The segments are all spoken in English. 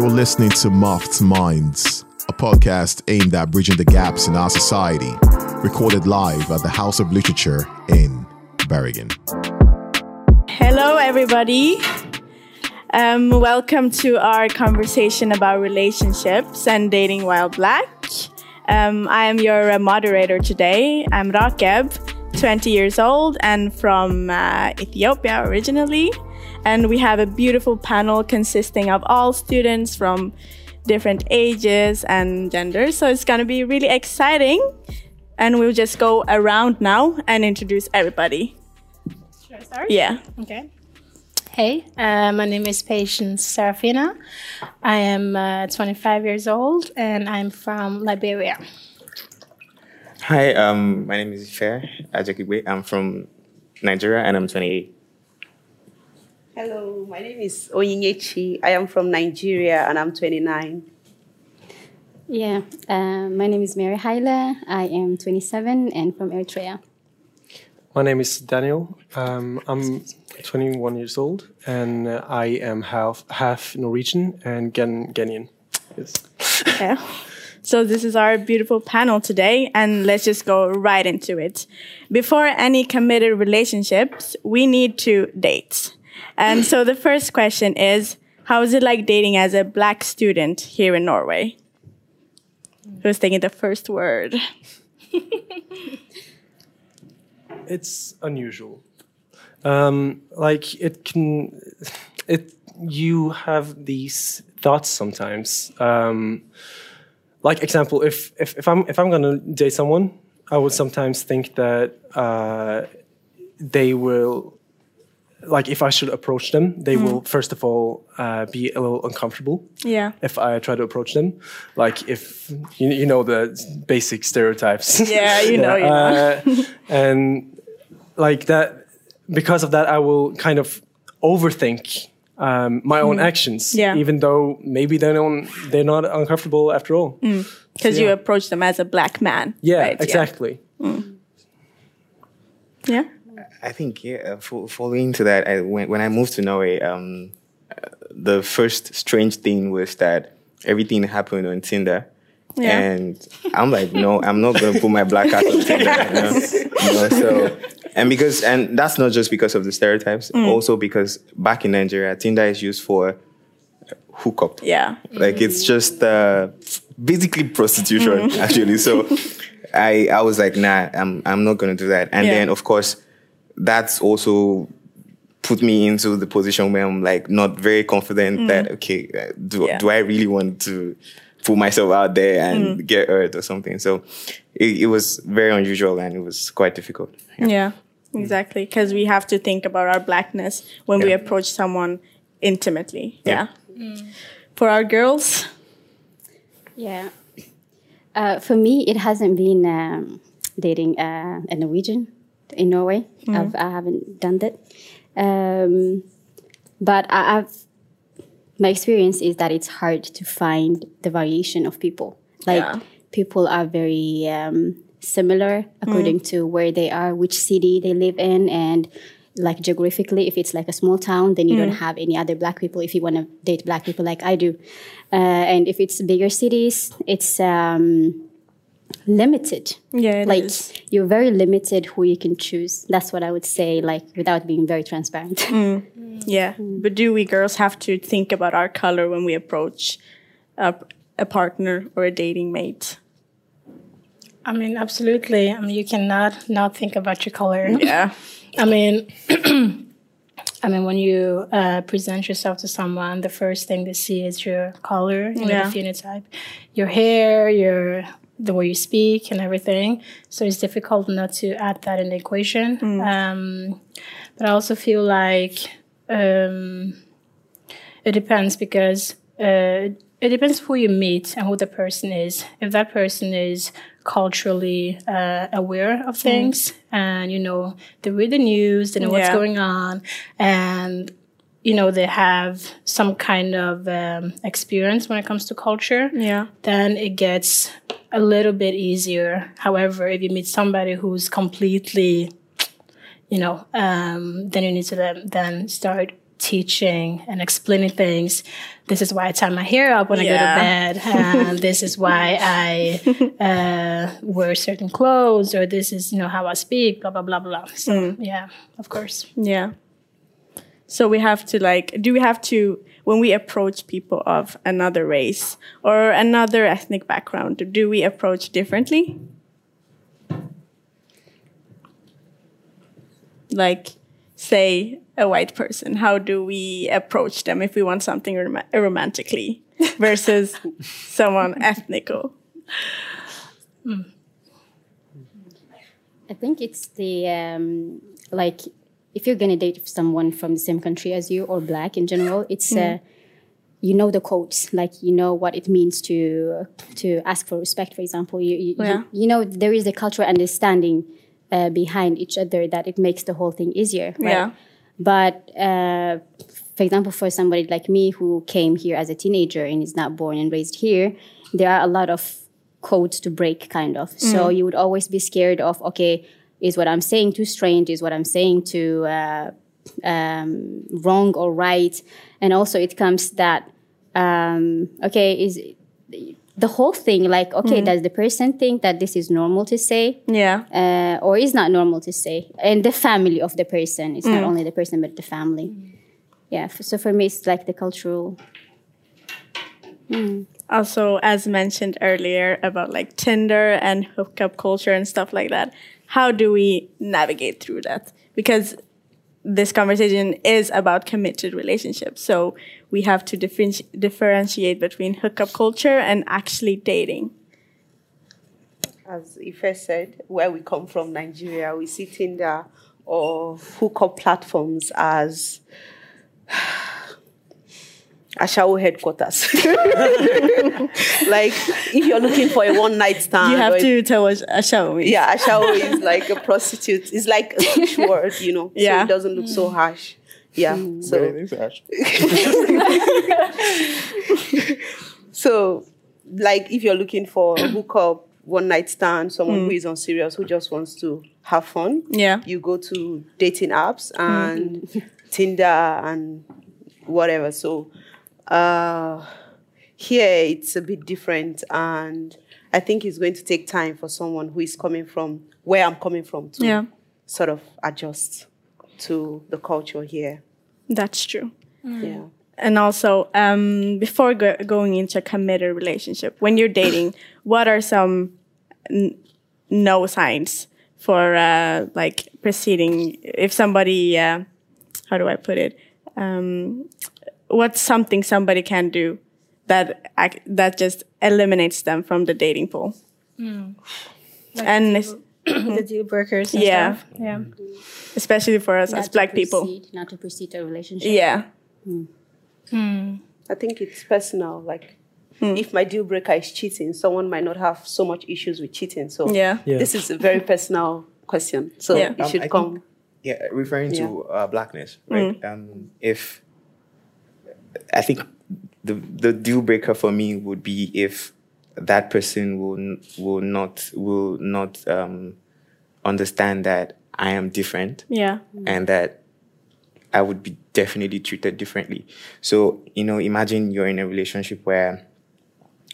You're listening to Muffed Minds, a podcast aimed at bridging the gaps in our society, recorded live at the House of Literature in Bergen. Hello, everybody. Um, welcome to our conversation about relationships and dating while black. Um, I am your uh, moderator today. I'm Rakeb, 20 years old and from uh, Ethiopia originally. And we have a beautiful panel consisting of all students from different ages and genders. So it's going to be really exciting. And we'll just go around now and introduce everybody. Should I start? Yeah. Okay. Hey, uh, my name is Patience Serafina. I am uh, 25 years old and I'm from Liberia. Hi, um, my name is Ife Ajekigwe. I'm from Nigeria and I'm 28. Hello, my name is Onyinyechi. I am from Nigeria and I'm 29. Yeah, uh, my name is Mary Haile. I am 27 and from Eritrea. My name is Daniel. Um, I'm 21 years old and uh, I am half half Norwegian and Ghan- Ghanaian. Yes. Yeah. So this is our beautiful panel today, and let's just go right into it. Before any committed relationships, we need to date. And so the first question is, how is it like dating as a black student here in Norway? Who's taking the first word? It's unusual. Um, like it can, it you have these thoughts sometimes. Um, like example, if if if I'm if I'm gonna date someone, I would sometimes think that uh, they will. Like if I should approach them, they will first of all uh, be a little uncomfortable. Yeah. if I try to approach them. Like if you, you know the basic stereotypes. Yeah, you know, you know. Uh, and like that, because of that, I will kind of overthink um, my own actions. Mm. Yeah. Even though maybe they don't, they're not uncomfortable after all. Because you Yeah. approach them as a black man. Yeah, right? exactly. Yeah. I think, yeah, uh, following to that, I, when, when I moved to Norway, um, uh, the first strange thing was that everything happened on Tinder. Yeah. And I'm like, no, I'm not going to put my black ass on Tinder. You know? You know, so, and because, and that's not just because of the stereotypes, Mm. also because back in Nigeria, Tinder is used for hookup. Yeah. Like it's just uh, basically prostitution, Mm. actually. So I I was like, nah, I'm I'm not gonna do that. And Yeah. then of course, that's also put me into the position where I'm like not very confident that okay, uh, do Mm. Yeah. do I really want to put myself out there and Mm. get hurt or something? So it, it was very unusual and it was quite difficult. Yeah, exactly. Because we have to think about our blackness when we approach someone intimately. Yeah. Yeah. For our girls, Yeah. Uh, for me, it hasn't been um, dating uh, a Norwegian in Norway. I've, I haven't done that. Um, but I, I've my experience is that it's hard to find the variation of people. Like Yeah. people are very um, similar according to where they are, which city they live in, and like geographically. If it's like a small town, then you don't have any other black people. If you want to date black people, like I do, uh, and if it's bigger cities, it's um, limited. Yeah, it like is. you're very limited who you can choose. That's what I would say. Like without being very transparent. yeah. But do we girls have to think about our color when we approach a, a partner or a dating mate? I mean, absolutely. I mean, you cannot not think about your color. Yeah. I mean, I mean, when you uh, present yourself to someone, the first thing they see is your color, you know, the phenotype, your hair, your the way you speak, and everything. So it's difficult not to add that in the equation. Um, but I also feel like um, it depends because uh, it depends who you meet and who the person is. If that person is culturally uh, aware of things and you know they read the news, they know what's going on, and you know they have some kind of um, experience when it comes to culture, Yeah. then it gets a little bit easier. However, if you meet somebody who's completely, you know, um, then you need to then, then start teaching and explaining things. This is why I tie my hair up when I go to Yeah. bed, and this is why I uh, wear certain clothes, or this is you know how I speak, blah blah blah blah. So yeah, of course. Yeah. So we have to like, do we have to, when we approach people of another race or another ethnic background, do we approach differently? Like, say, a white person, how do we approach them if we want something rom- romantically versus someone ethnical? I think it's the um, like if you're gonna date someone from the same country as you or black in general, it's uh, you know the codes, like you know what it means to to ask for respect. For example, you you, Yeah. you, you know there is a cultural understanding uh, behind each other that it makes the whole thing easier. Right? Yeah. But uh, for example, for somebody like me who came here as a teenager and is not born and raised here, there are a lot of codes to break, kind of. So you would always be scared of, okay, is what I'm saying too strange? Is what I'm saying too uh, um, wrong or right? And also, it comes that, um, okay, is the whole thing like, okay, does the person think that this is normal to say? Yeah. uh, or is not normal to say, and the family of the person. It's not only the person, but the family. Yeah. So for me, it's like the cultural. also as mentioned earlier about like tinder and hookup culture and stuff like that how do we navigate through that? Because this conversation is about committed relationships. So we have to differenti- differentiate between hookup culture and actually dating. As Ife said, where we come from, Nigeria, we see Tinder or hookup platforms as Ashawo headquarters. like, if you're looking for a one night stand, you have or- to tell us a show me Yeah, Ashawo is like a prostitute. It's like a English word, you know. Yeah. So it doesn't look so harsh. Yeah. So So, like, if you're looking for a hookup, one night stand, someone who hmm. is unserious, who just wants to have fun, Yeah. you go to dating apps and hmm. Tinder and whatever. So, uh, here it's a bit different, and I think it's going to take time for someone who is coming from where I'm coming from to Yeah. sort of adjust to the culture here. that's true Yeah. And also, um, before go- going into a committed relationship, when you're dating, what are some n- no signs for uh, like proceeding? If somebody, uh, how do I put it? Um, what's something somebody can do that that just eliminates them from the dating pool? and es- the deal breakers. And Yeah. Stuff. Yeah. especially for us not as to black people. Not to proceed to a relationship. Yeah, I think it's personal. Like, if my deal breaker is cheating, someone might not have so much issues with cheating. So, yeah, Yeah. this is a very personal question. So, Yeah. it Um, should I come. think- yeah, referring to uh, blackness, right? Um, if I think the the deal breaker for me would be if that person will will not will not um, understand that I am different yeah, and that I would be definitely treated differently. So, you know, imagine you're in a relationship where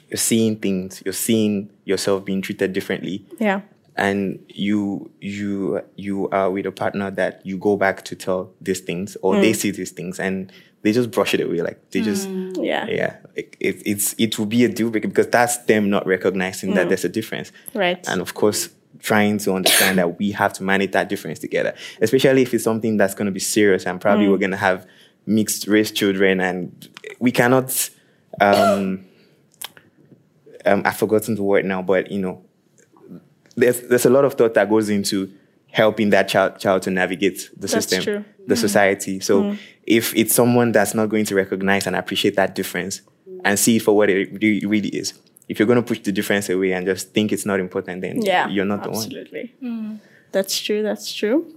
you're seeing things, you're seeing yourself being treated differently, yeah, and you you you are with a partner that you go back to tell these things or they see these things and they just brush it away like they just yeah, yeah it, it, it's it will be a deal breaker because that's them not recognizing that there's a difference. Right. and of course trying to understand that we have to manage that difference together especially if it's something that's going to be serious and probably we're going to have mixed race children and we cannot um, um i've forgotten the word now but you know there's there's a lot of thought that goes into helping that child child to navigate the That's system, true. the mm-hmm. society. So mm-hmm. if it's someone that's not going to recognize and appreciate that difference and see it for what it really, really is, if you're going to push the difference away and just think it's not important, then yeah. you're not the one. absolutely. Mm. That's true. That's true.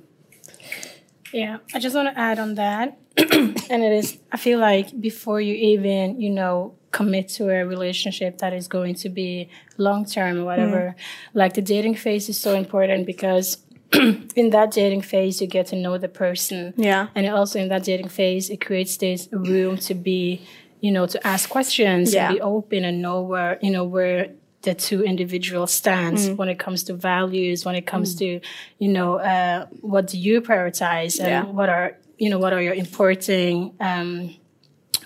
Yeah, I just want to add on that. and it is, I feel like before you even, you know, commit to a relationship that is going to be long term or whatever, mm. like the dating phase is so important because in that dating phase, you get to know the person. Yeah. And also in that dating phase, it creates this room to be, you know, to ask questions Yeah. and be open and know where, you know, where the two individuals stands Mm. when it comes to values, when it comes to, you know, uh, what do you prioritize and Yeah. what are, you know, what are your important, um,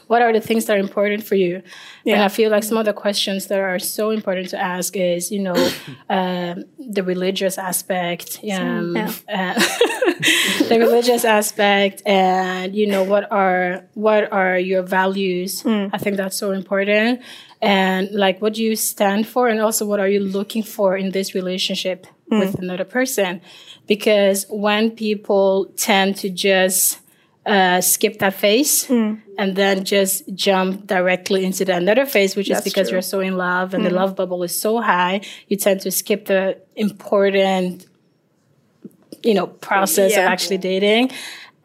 what are the things that are important for you? And Yeah. I feel like some of the questions that are so important to ask is, you know, um, the religious aspect, um, Yeah. uh, the religious aspect, and you know, what are what are your values? I think that's so important. And like, what do you stand for, and also what are you looking for in this relationship with another person? Because when people tend to just uh, skip that phase and then just jump directly into the another phase, which That's is because true. you're so in love and the love bubble is so high, you tend to skip the important, you know, process Yeah. of actually dating.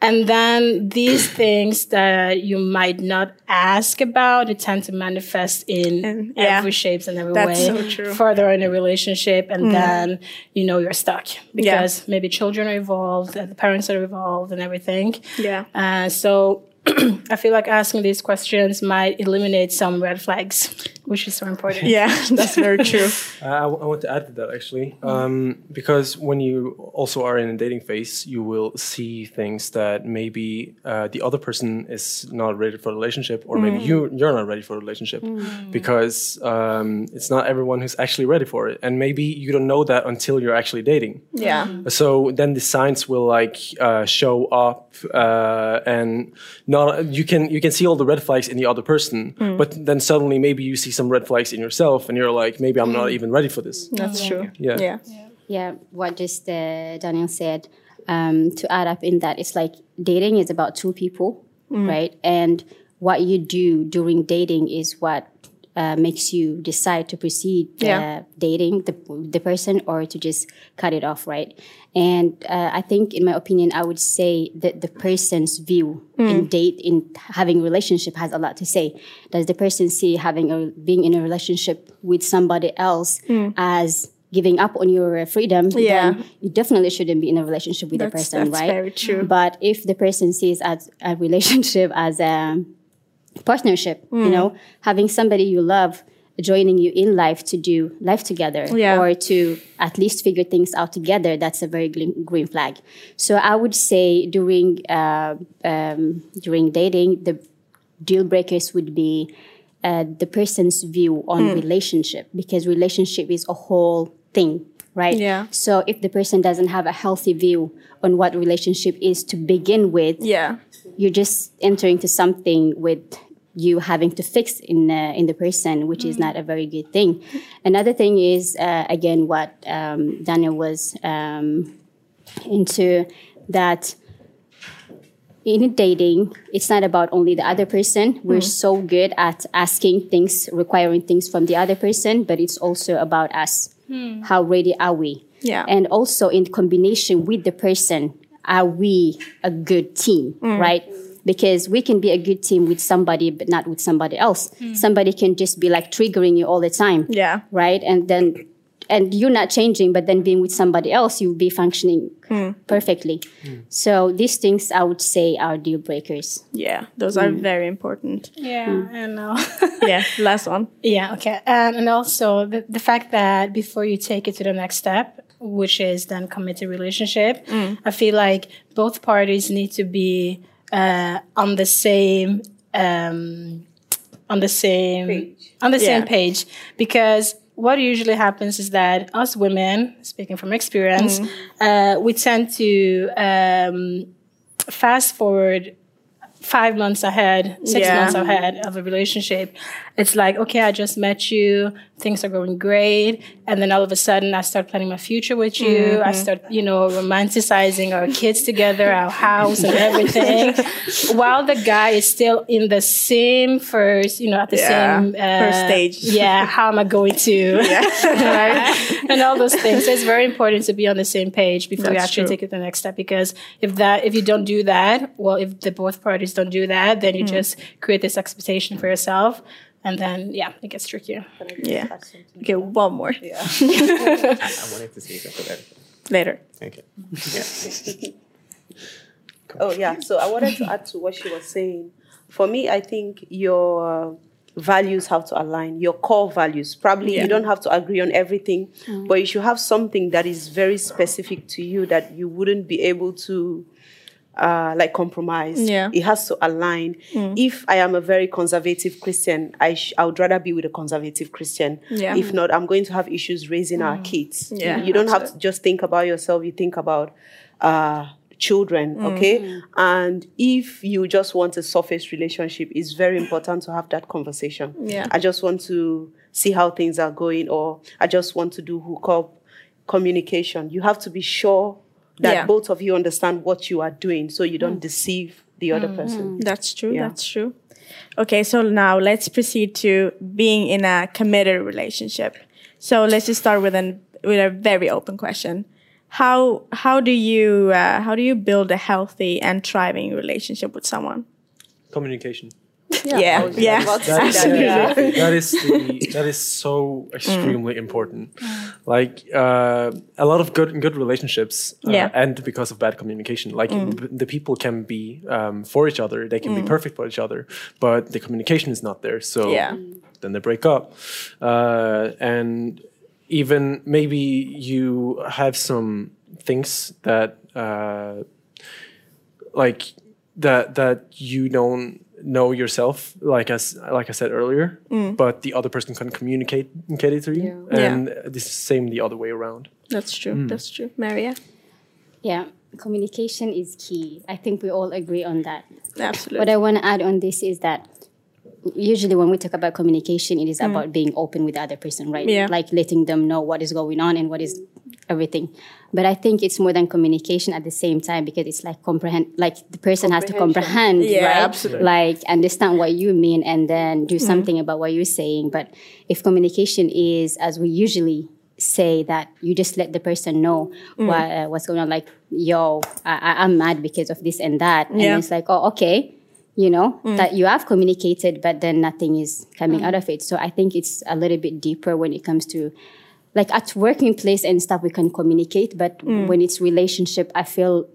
And then these things that you might not ask about, they tend to manifest in And- yeah. every shapes and every That's way so true. Mm. further in a relationship, and then you know you're stuck because maybe children are involved, and the parents are involved, and everything. Yeah. Uh, so I feel like asking these questions might eliminate some red flags, which is so important. Yeah, that's very true. Uh, I, I want to add to that actually, um, because when you also are in a dating phase, you will see things that maybe uh, the other person is not ready for a relationship, or maybe you you're not ready for a relationship, because um, it's not everyone who's actually ready for it, and maybe you don't know that until you're actually dating. Yeah. So then the signs will like uh, show up, uh, and not you can you can see all the red flags in the other person, but then suddenly maybe you see some red flags in yourself, and you're like, maybe I'm not even ready for this. That's true. Yeah. Yeah. Yeah, what just uh, Daniel said. Um, to add up in that, it's like dating is about two people, right? And what you do during dating is what uh, makes you decide to proceed uh, Yeah. dating the, the person or to just cut it off, right? And uh, I think, in my opinion, I would say that the person's view in date in having a relationship has a lot to say. Does the person see having a being in a relationship with somebody else as giving up on your freedom? Yeah. then you definitely shouldn't be in a relationship with the That's- person, that's right? very true. But if the person sees as a relationship as a partnership, Hmm. you know, having somebody you love joining you in life to do life together Yeah. or to at least figure things out together, that's a very green, green flag. So I would say during uh, um, during dating, the deal breakers would be uh, the person's view on Hmm. relationship because relationship is a whole thing, right? Yeah. So if the person doesn't have a healthy view on what relationship is to begin with, Yeah. You're just entering to something with you having to fix in uh, in the person, which is not a very good thing. Another thing is uh, again what um, Daniel was um, into that in dating, it's not about only the other person. We're so good at asking things, requiring things from the other person, but it's also about us. How ready are we? Yeah. And also in combination with the person, are we a good team, mm. right? Because we can be a good team with somebody, but not with somebody else. Mm. Somebody can just be like triggering you all the time Yeah. right? And then, and you're not changing, but then being with somebody else, you'll be functioning mm. perfectly. So these things I would say are deal breakers. Yeah. Those are very important. Yeah, I know. Yeah. Last one. Yeah, okay. And, and also the, the fact that before you take it to the next step, which is then committed relationship, I feel like both parties need to be uh, on the same um, on the same on the same page. Because what usually happens is that us women, speaking from experience, uh, we tend to um, fast forward five months ahead, six Yeah. months ahead of a relationship. It's like, okay, I just met you, things are going great. And then all of a sudden I start planning my future with you. I start, you know, romanticizing our kids together, our house and everything. While the guy is still in the same first, you know, at the Yeah, same uh, first stage. Yeah, how am I going to? right? And all those things. So it's very important to be on the same page before you actually true. take it the next step because if that if you don't do that, well, if the both parties don't do that, then you Hmm. just create this expectation for yourself, and then yeah, it gets trickier. Yeah. Okay. One more. Yeah. I wanted to say something. later. Okay. Oh yeah. So I wanted to add to what she was saying. For me, I think your values have to align. Your core values. Probably Yeah. you don't have to agree on everything, mm. but you should have something that is very specific to you that you wouldn't be able to. Uh, like compromise. Yeah. It has to align. If I am a very conservative Christian, I sh- I would rather be with a conservative Christian. Yeah. If not, I'm going to have issues raising our kids. Yeah, You don't have to just think about yourself. You think about uh, children, Mm. okay? And if you just want a surface relationship, it's very important to have that conversation. Yeah. I just want to see how things are going, or I just want to do hookup communication. You have to be sure that Yeah. both of you understand what you are doing so you don't mm. deceive the other mm. person. Mm. That's true. Yeah. That's true. Okay, so now let's proceed to being in a committed relationship. So let's just start with an with a very open question. How how do you uh, how do you build a healthy and thriving relationship with someone? Communication. Yeah, yeah, about to say That is, that, absolutely. that is the, that is so extremely important. Like uh, a lot of good good relationships uh, Yeah. end because of bad communication. Like b- the people can be um, for each other, they can be perfect for each other, but the communication is not there. So Yeah. then they break up, uh, and even maybe you have some things that uh, like that that you don't know yourself like as like i said earlier but the other person can communicate communicate it to you Yeah. and this is same the other way around That's true. That's true. Maria, Yeah, communication is key. I think we all agree on that. absolutely. What I want to add on this is that usually when we talk about communication, it is about being open with the other person, right? Mm. Yeah. Like letting them know what is going on and what is everything. But I think it's more than communication at the same time because it's like comprehend, like the person has to comprehend, Yeah, right? absolutely. Mm. Like understand what you mean and then do something about what you're saying. But if communication is, as we usually say, that you just let the person know Mm. what, uh, what's going on, like, yo, I, I'm mad because of this and that. And Yeah. it's like, oh, okay you know that you have communicated but then nothing is coming out of it so i think it's a little bit deeper when it comes to like at working place and stuff we can communicate but when it's relationship i feel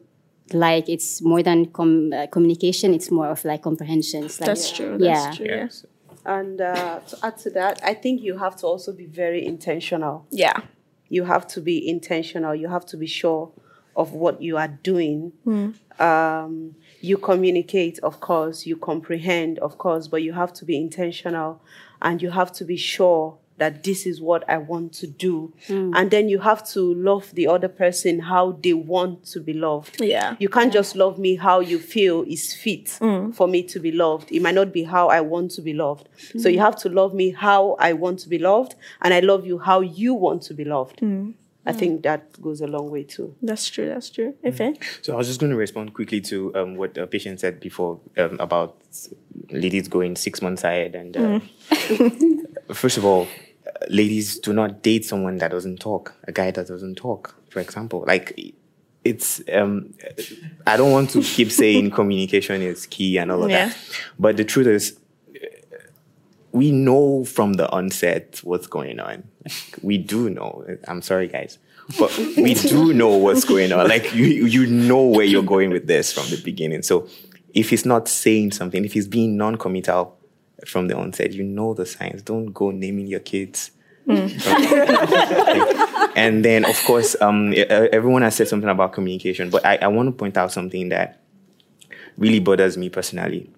like it's more than com- uh, communication it's more of like comprehension It's like, That's true. yeah That's true. Yeah. And uh, to add to that, I think you have to also be very intentional. Yeah. you have to be intentional. You have to be sure of what you are doing. Um, you communicate, of course, you comprehend, of course, but you have to be intentional and you have to be sure that this is what I want to do. Hmm. And then you have to love the other person how they want to be loved. Yeah. You can't just love me how you feel is fit hmm. for me to be loved. It might not be how I want to be loved. Hmm. So you have to love me how I want to be loved, and I love you how you want to be loved. I think that goes a long way too. That's true. That's true. Ife? So I was just going to respond quickly to um, what the Patience said before um, about ladies going six months ahead. And uh, first of all, ladies do not date someone that doesn't talk, a guy that doesn't talk, for example. Like, it's, um, I don't want to keep saying communication is key and all of Yeah. that. But the truth is, we know from the onset what's going on. Like, we do know. I'm sorry, guys, but we do know what's going on. Like you, you know where you're going with this from the beginning. So if he's not saying something, if he's being non-committal from the onset, you know the signs. Don't go naming your kids. and then, of course, um, everyone has said something about communication, but I, I want to point out something that really bothers me personally.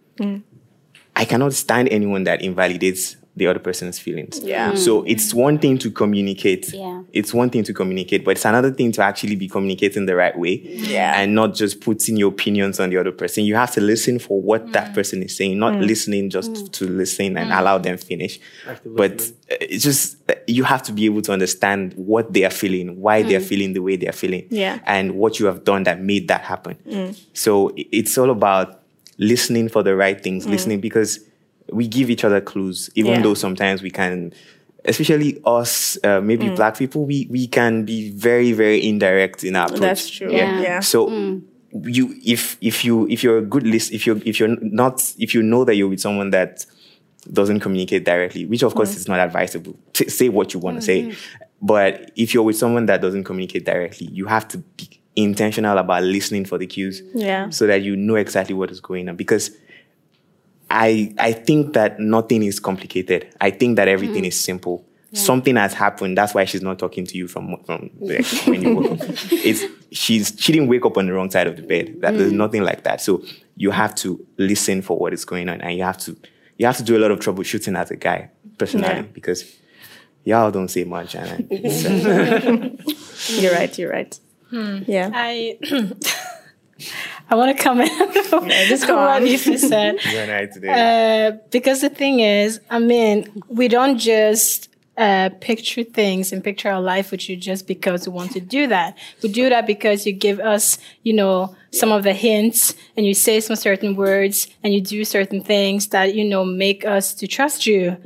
I cannot stand anyone that invalidates the other person's feelings. Yeah. Mm. So it's one thing to communicate. Yeah. It's one thing to communicate, but it's another thing to actually be communicating the right way. Yeah. And not just putting your opinions on the other person. You have to listen for what that mm. person is saying, not mm. listening just to listen and allow them finish. But uh, it's just uh, you have to be able to understand what they are feeling, why they are feeling the way they are feeling, Yeah. and what you have done that made that happen. So it's all about listening for the right things, listening because we give each other clues, even Yeah. though sometimes we can, especially us, uh, maybe mm. black people, we, we can be very, very indirect in our approach. That's true. Yeah. Yeah. So mm. you, if if you if you're a good list, if you if you're not if you know that you're with someone that doesn't communicate directly, which of course mm. is not advisable. T- say what you want to mm-hmm. say. But if you're with someone that doesn't communicate directly, you have to be intentional about listening for the cues Yeah. so that you know exactly what is going on. Because I I think that nothing is complicated. I think that everything is simple. Something has happened. That's why she's not talking to you from from like, when you woke up. It's she's she didn't wake up on the wrong side of the bed. That there's nothing like that. So you have to listen for what is going on, and you have to you have to do a lot of troubleshooting as a guy personally Yeah. because y'all don't say much. And it's, uh, You're right. You're right. Yeah. I I want to comment on just go what on. Said. you and I today. Uh, because the thing is, I mean, we don't just uh, picture things and picture our life with you just because we want to do that. We do that because you give us, you know, some of the hints and you say some certain words and you do certain things that, you know, make us to trust you.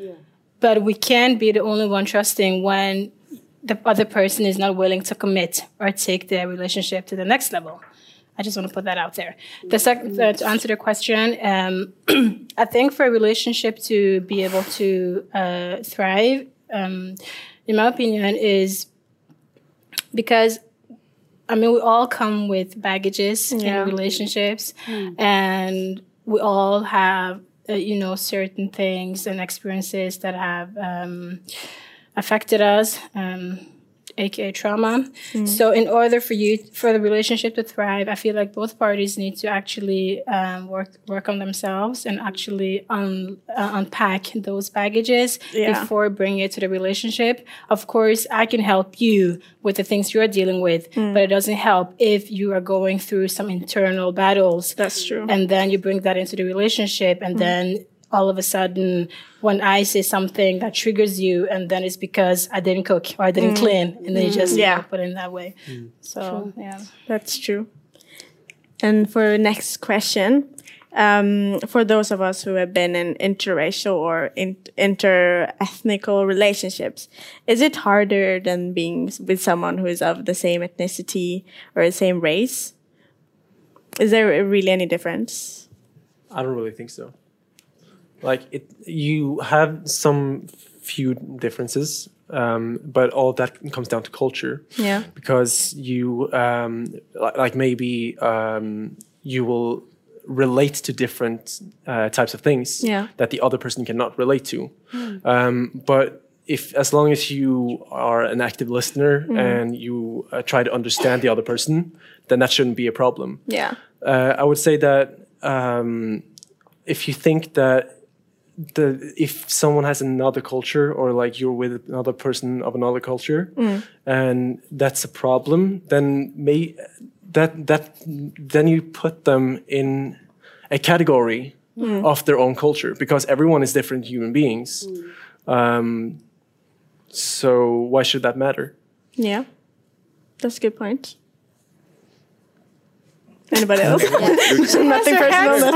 But we can't be the only one trusting when the other person is not willing to commit or take their relationship to the next level. I just want to put that out there. The second, uh, to answer the question, um, I think for a relationship to be able to uh, thrive, um, in my opinion, is because I mean we all come with baggages Yeah. in relationships, and we all have uh, you know certain things and experiences that have um, affected us. Um, aka trauma. So, in order for you for the relationship to thrive, I feel like both parties need to actually um, work work on themselves and actually un, uh, unpack those baggages Yeah. before bringing it to the relationship. Of course, I can help you with the things you're dealing with, but it doesn't help if you are going through some internal battles That's true. and then you bring that into the relationship and then all of a sudden when i say something that triggers you and then it's because i didn't cook or i didn't mm. clean and then you just Yeah. yeah put it in that way mm. so yeah That's true. And for the next question, um, for those of us who have been in interracial or in, inter-ethnical relationships, is it harder than being with someone who is of the same ethnicity or the same race? Is there really any difference? I don't really think so. Like it, you have some few differences, um, but all that comes down to culture. Yeah. Because you, um, li- like maybe um, you will relate to different uh, types of things Yeah. that the other person cannot relate to. Um, but if, as long as you are an active listener and you uh, try to understand the other person, then that shouldn't be a problem Yeah. uh, I would say that um, if you think that the if someone has another culture or like you're with another person of another culture mm. and that's a problem, then may that that then you put them in a category mm. of their own culture because everyone is different human beings. Mm. Um, so why should that matter? Yeah. That's a good point. Anybody else? Nothing personal.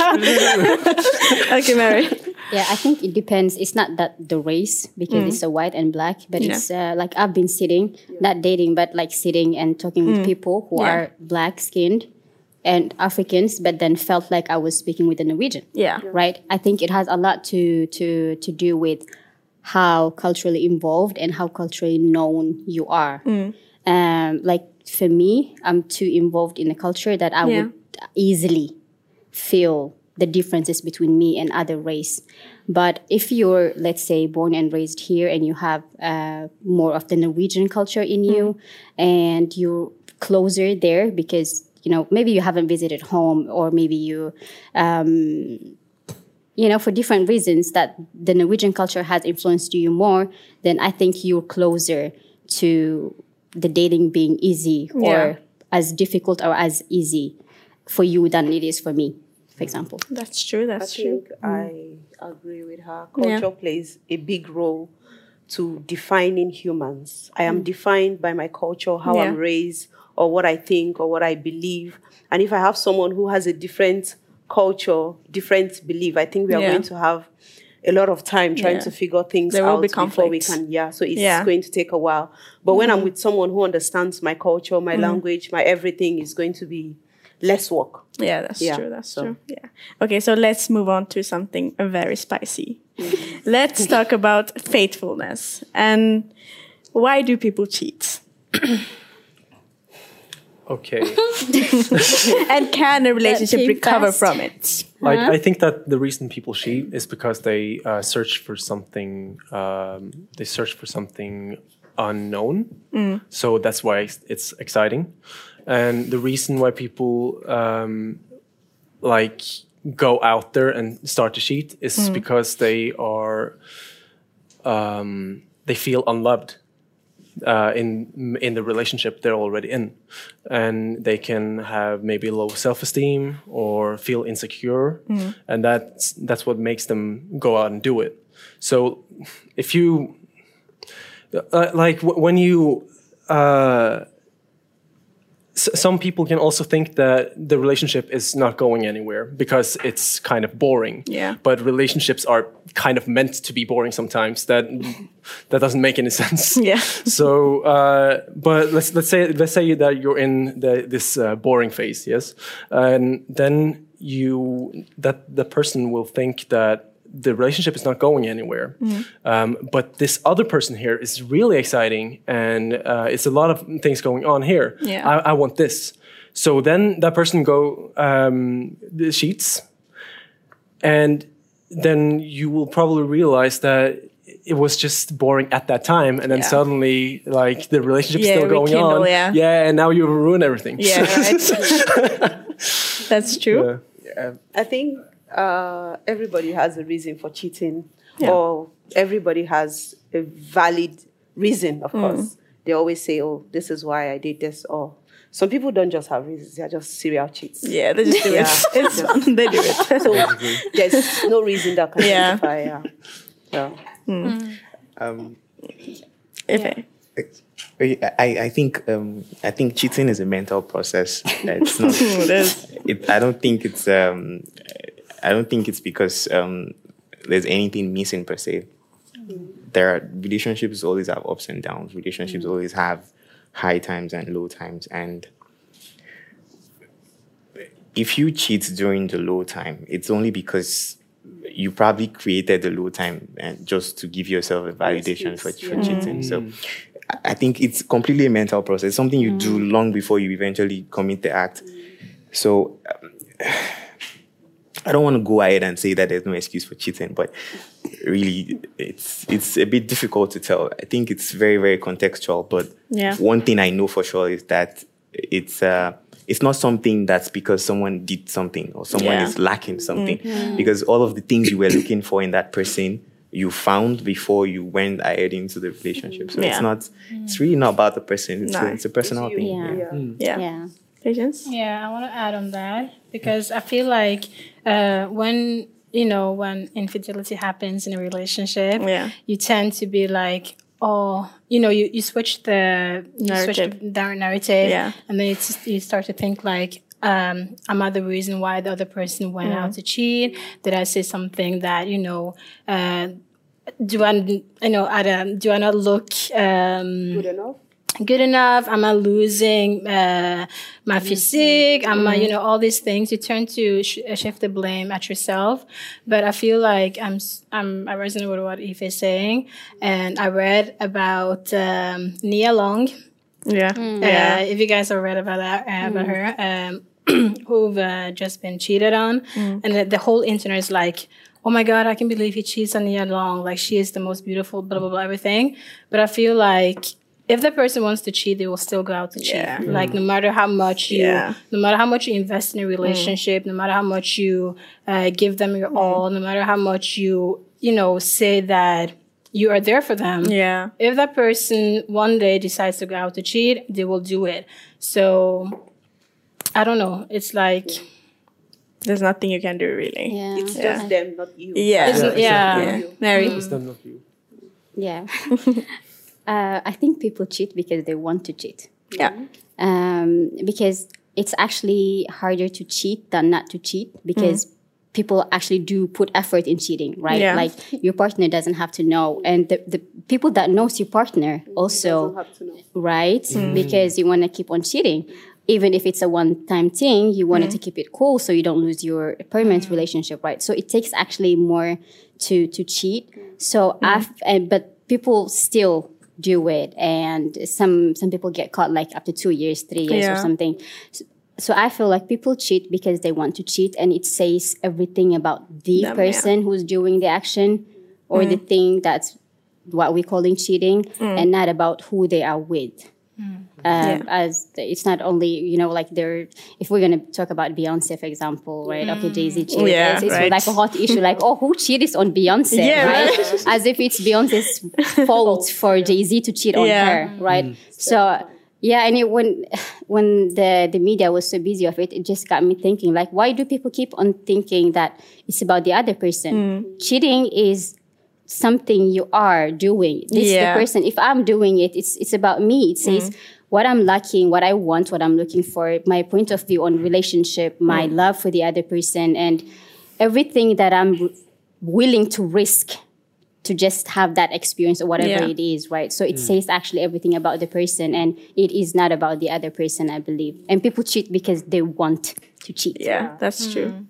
okay, Mary. Yeah, I think it depends. It's not that the race because it's a white and black, but Yeah. it's uh, like I've been sitting, not dating, but like sitting and talking with people who Yeah. are black skinned and Africans, but then felt like I was speaking with a Norwegian. Yeah. Right. I think it has a lot to to to do with how culturally involved and how culturally known you are. Um, like for me, I'm too involved in the culture that I Yeah. would easily feel the differences between me and other race. But if you're, let's say, born and raised here and you have uh, more of the Norwegian culture in you and you're closer there because, you know, maybe you haven't visited home or maybe you, um, you know, for different reasons that the Norwegian culture has influenced you more, then I think you're closer to the dating being easy Yeah. or as difficult or as easy for you than it is for me, for example. That's true. I That's true. think mm. I agree with her. Culture plays a big role to defining humans. I am mm. defined by my culture, how I'm raised, or what I think, or what I believe. And if I have someone who has a different culture, different belief, I think we are Yeah. going to have a lot of time trying Yeah. to figure things There will out be before we can. Yeah, so it's Yeah. Mm-hmm. going to take a while. But when I'm mm. with someone who understands my culture, my language, my everything, is going to be less work. Yeah, that's Yeah, true. That's so- true. Yeah. Okay, so let's move on to something very spicy. let's talk about faithfulness. And Why do people cheat? Okay. And can a relationship recover fast. from it? Like I think that the reason people cheat is because they uh, search for something. Um, they search for something unknown. So that's why it's- it's exciting, and the reason why people um, like go out there and start to cheat is because they are um, they feel unloved uh, in in the relationship they're already in, and they can have maybe low self esteem or feel insecure, and that's that's what makes them go out and do it. So, if you uh, like w- when you. Uh, some people can also think that the relationship is not going anywhere because it's kind of boring. Yeah. But relationships are kind of meant to be boring sometimes. That that doesn't make any sense. Yeah. So, uh, but let's let's say let's say that you're in the, this uh, boring phase, yes, and then you that the person will think that the relationship is not going anywhere, um, but this other person here is really exciting, and uh, it's a lot of things going on here. Yeah. I, I want this. So then that person go um, the sheets, and then you will probably realize that it was just boring at that time, and then Yeah. suddenly like the relationship's Yeah, still going rekindle, on. yeah. yeah, and now you ruin everything. Yeah, right. That's true. Yeah. I think uh, everybody has a reason for cheating, Yeah. or everybody has a valid reason, of course. They always say, oh, this is why I did this, or some people don't just have reasons, they're just serial cheats. Yeah, they just do Yeah. it. It's fun. They do it. So there's no reason that can Yeah. justify, yeah. yeah. Um, If I- I, I think um, I think cheating is a mental process. It's not. it, I don't think it's um, I don't think it's because um, there's anything missing per se. There are relationships always have ups and downs. Relationships always have high times and low times. And if you cheat during the low time, it's only because you probably created the low time and just to give yourself a validation for, excuse, for yeah. cheating. So I- I think it's completely a mental process, something you do long before you eventually commit the act. So um, I don't want to go ahead and say that there's no excuse for cheating, but really it's it's a bit difficult to tell. I think it's very very contextual. But Yeah. one thing I know for sure is that it's uh, it's not something that's because someone did something or someone Yeah. is lacking something. Because all of the things you were looking for in that person you found before you went ahead into the relationship. So Yeah. it's not it's really not about the person. It's, No. a, it's a personal you. thing. Yeah. yeah. Yeah. Yeah. Patience. Yeah, I want to add on that because I feel like uh, when you know when infidelity happens in a relationship, Yeah. you tend to be like, oh, you know, you, you switch the you switch Narrative. the narrative, Yeah. and then it's, you start to think like. Um, am I the reason why the other person went out to cheat? Did I say something that you know? Uh, do I, you know, I don't- do I not look um, Good enough? Good enough? Am I losing uh, my physique? Am I, you know, all these things? You turn to sh- uh, shift the blame at yourself. But I feel like I'm, s- I'm, I resonate with what Ife is saying, and I read about um, Nia Long. Yeah. Uh, Yeah. if you guys have read about that, uh, about her, um, who've uh, just been cheated on, and the, the whole internet is like, "Oh my god, I can believe he cheats on Nia Long. Like she is the most beautiful, blah blah blah, everything." But I feel like if the person wants to cheat, they will still go out to cheat. Yeah. Like mm. no matter how much you, Yeah. no matter how much you invest in a mm. relationship, no matter how much you uh, give them your mm. all, no matter how much you, you know, say that you are there for them Yeah. if that person one day decides to go out to cheat, they will do it. So I don't know. It's like There's nothing you can do really. Yeah. It's Yeah. just them, not you. Yeah. It's- Yeah. yeah. Yeah. Mary. It's them, not you. Yeah. uh, I think people cheat because they want to cheat. Yeah. Um, because it's actually harder to cheat than not to cheat because mm-hmm. people actually do put effort in cheating, right? Yeah. Like your partner doesn't have to know. And the, the people that knows your partner also, have to know. right? Mm. Because you want to keep on cheating. Even if it's a one time thing, you wanted to mm. keep it cool so you don't lose your permanent mm. relationship, right? So it takes actually more to to cheat. So af and but people still do it, and some some people get caught like up to two years, three years, or something. So, so I feel like people cheat because they want to cheat, and it says everything about the Them, yeah. person who's doing the action or the mm. thing that's what we're calling cheating, mm. and not about who they are with. Um, As the- it's not only you know like they're if we're gonna talk about Beyonce for example, right? Okay, Jay Z mm. cheated. Yeah, it's, it's right. like a hot issue. Like oh, who cheated on Beyonce? Yeah, right? As if it's Beyonce's fault for Jay Z to cheat on Yeah. her, right? Mm. So yeah, and it, when when the the media was so busy of it, it just got me thinking like, why do people keep on thinking that it's about the other person? Mm. Cheating is something you are doing. This Yeah. the person. If I'm doing it, it's it's about me. It mm-hmm. says what I'm lacking, what I want, what I'm looking for, my point of view on relationship, my mm. love for the other person, and everything that I'm willing to risk to just have that experience or whatever Yeah. it is, right? So it mm. says actually everything about the person, and it is not about the other person, I believe. And people cheat because they want to cheat. Yeah, that's mm. true.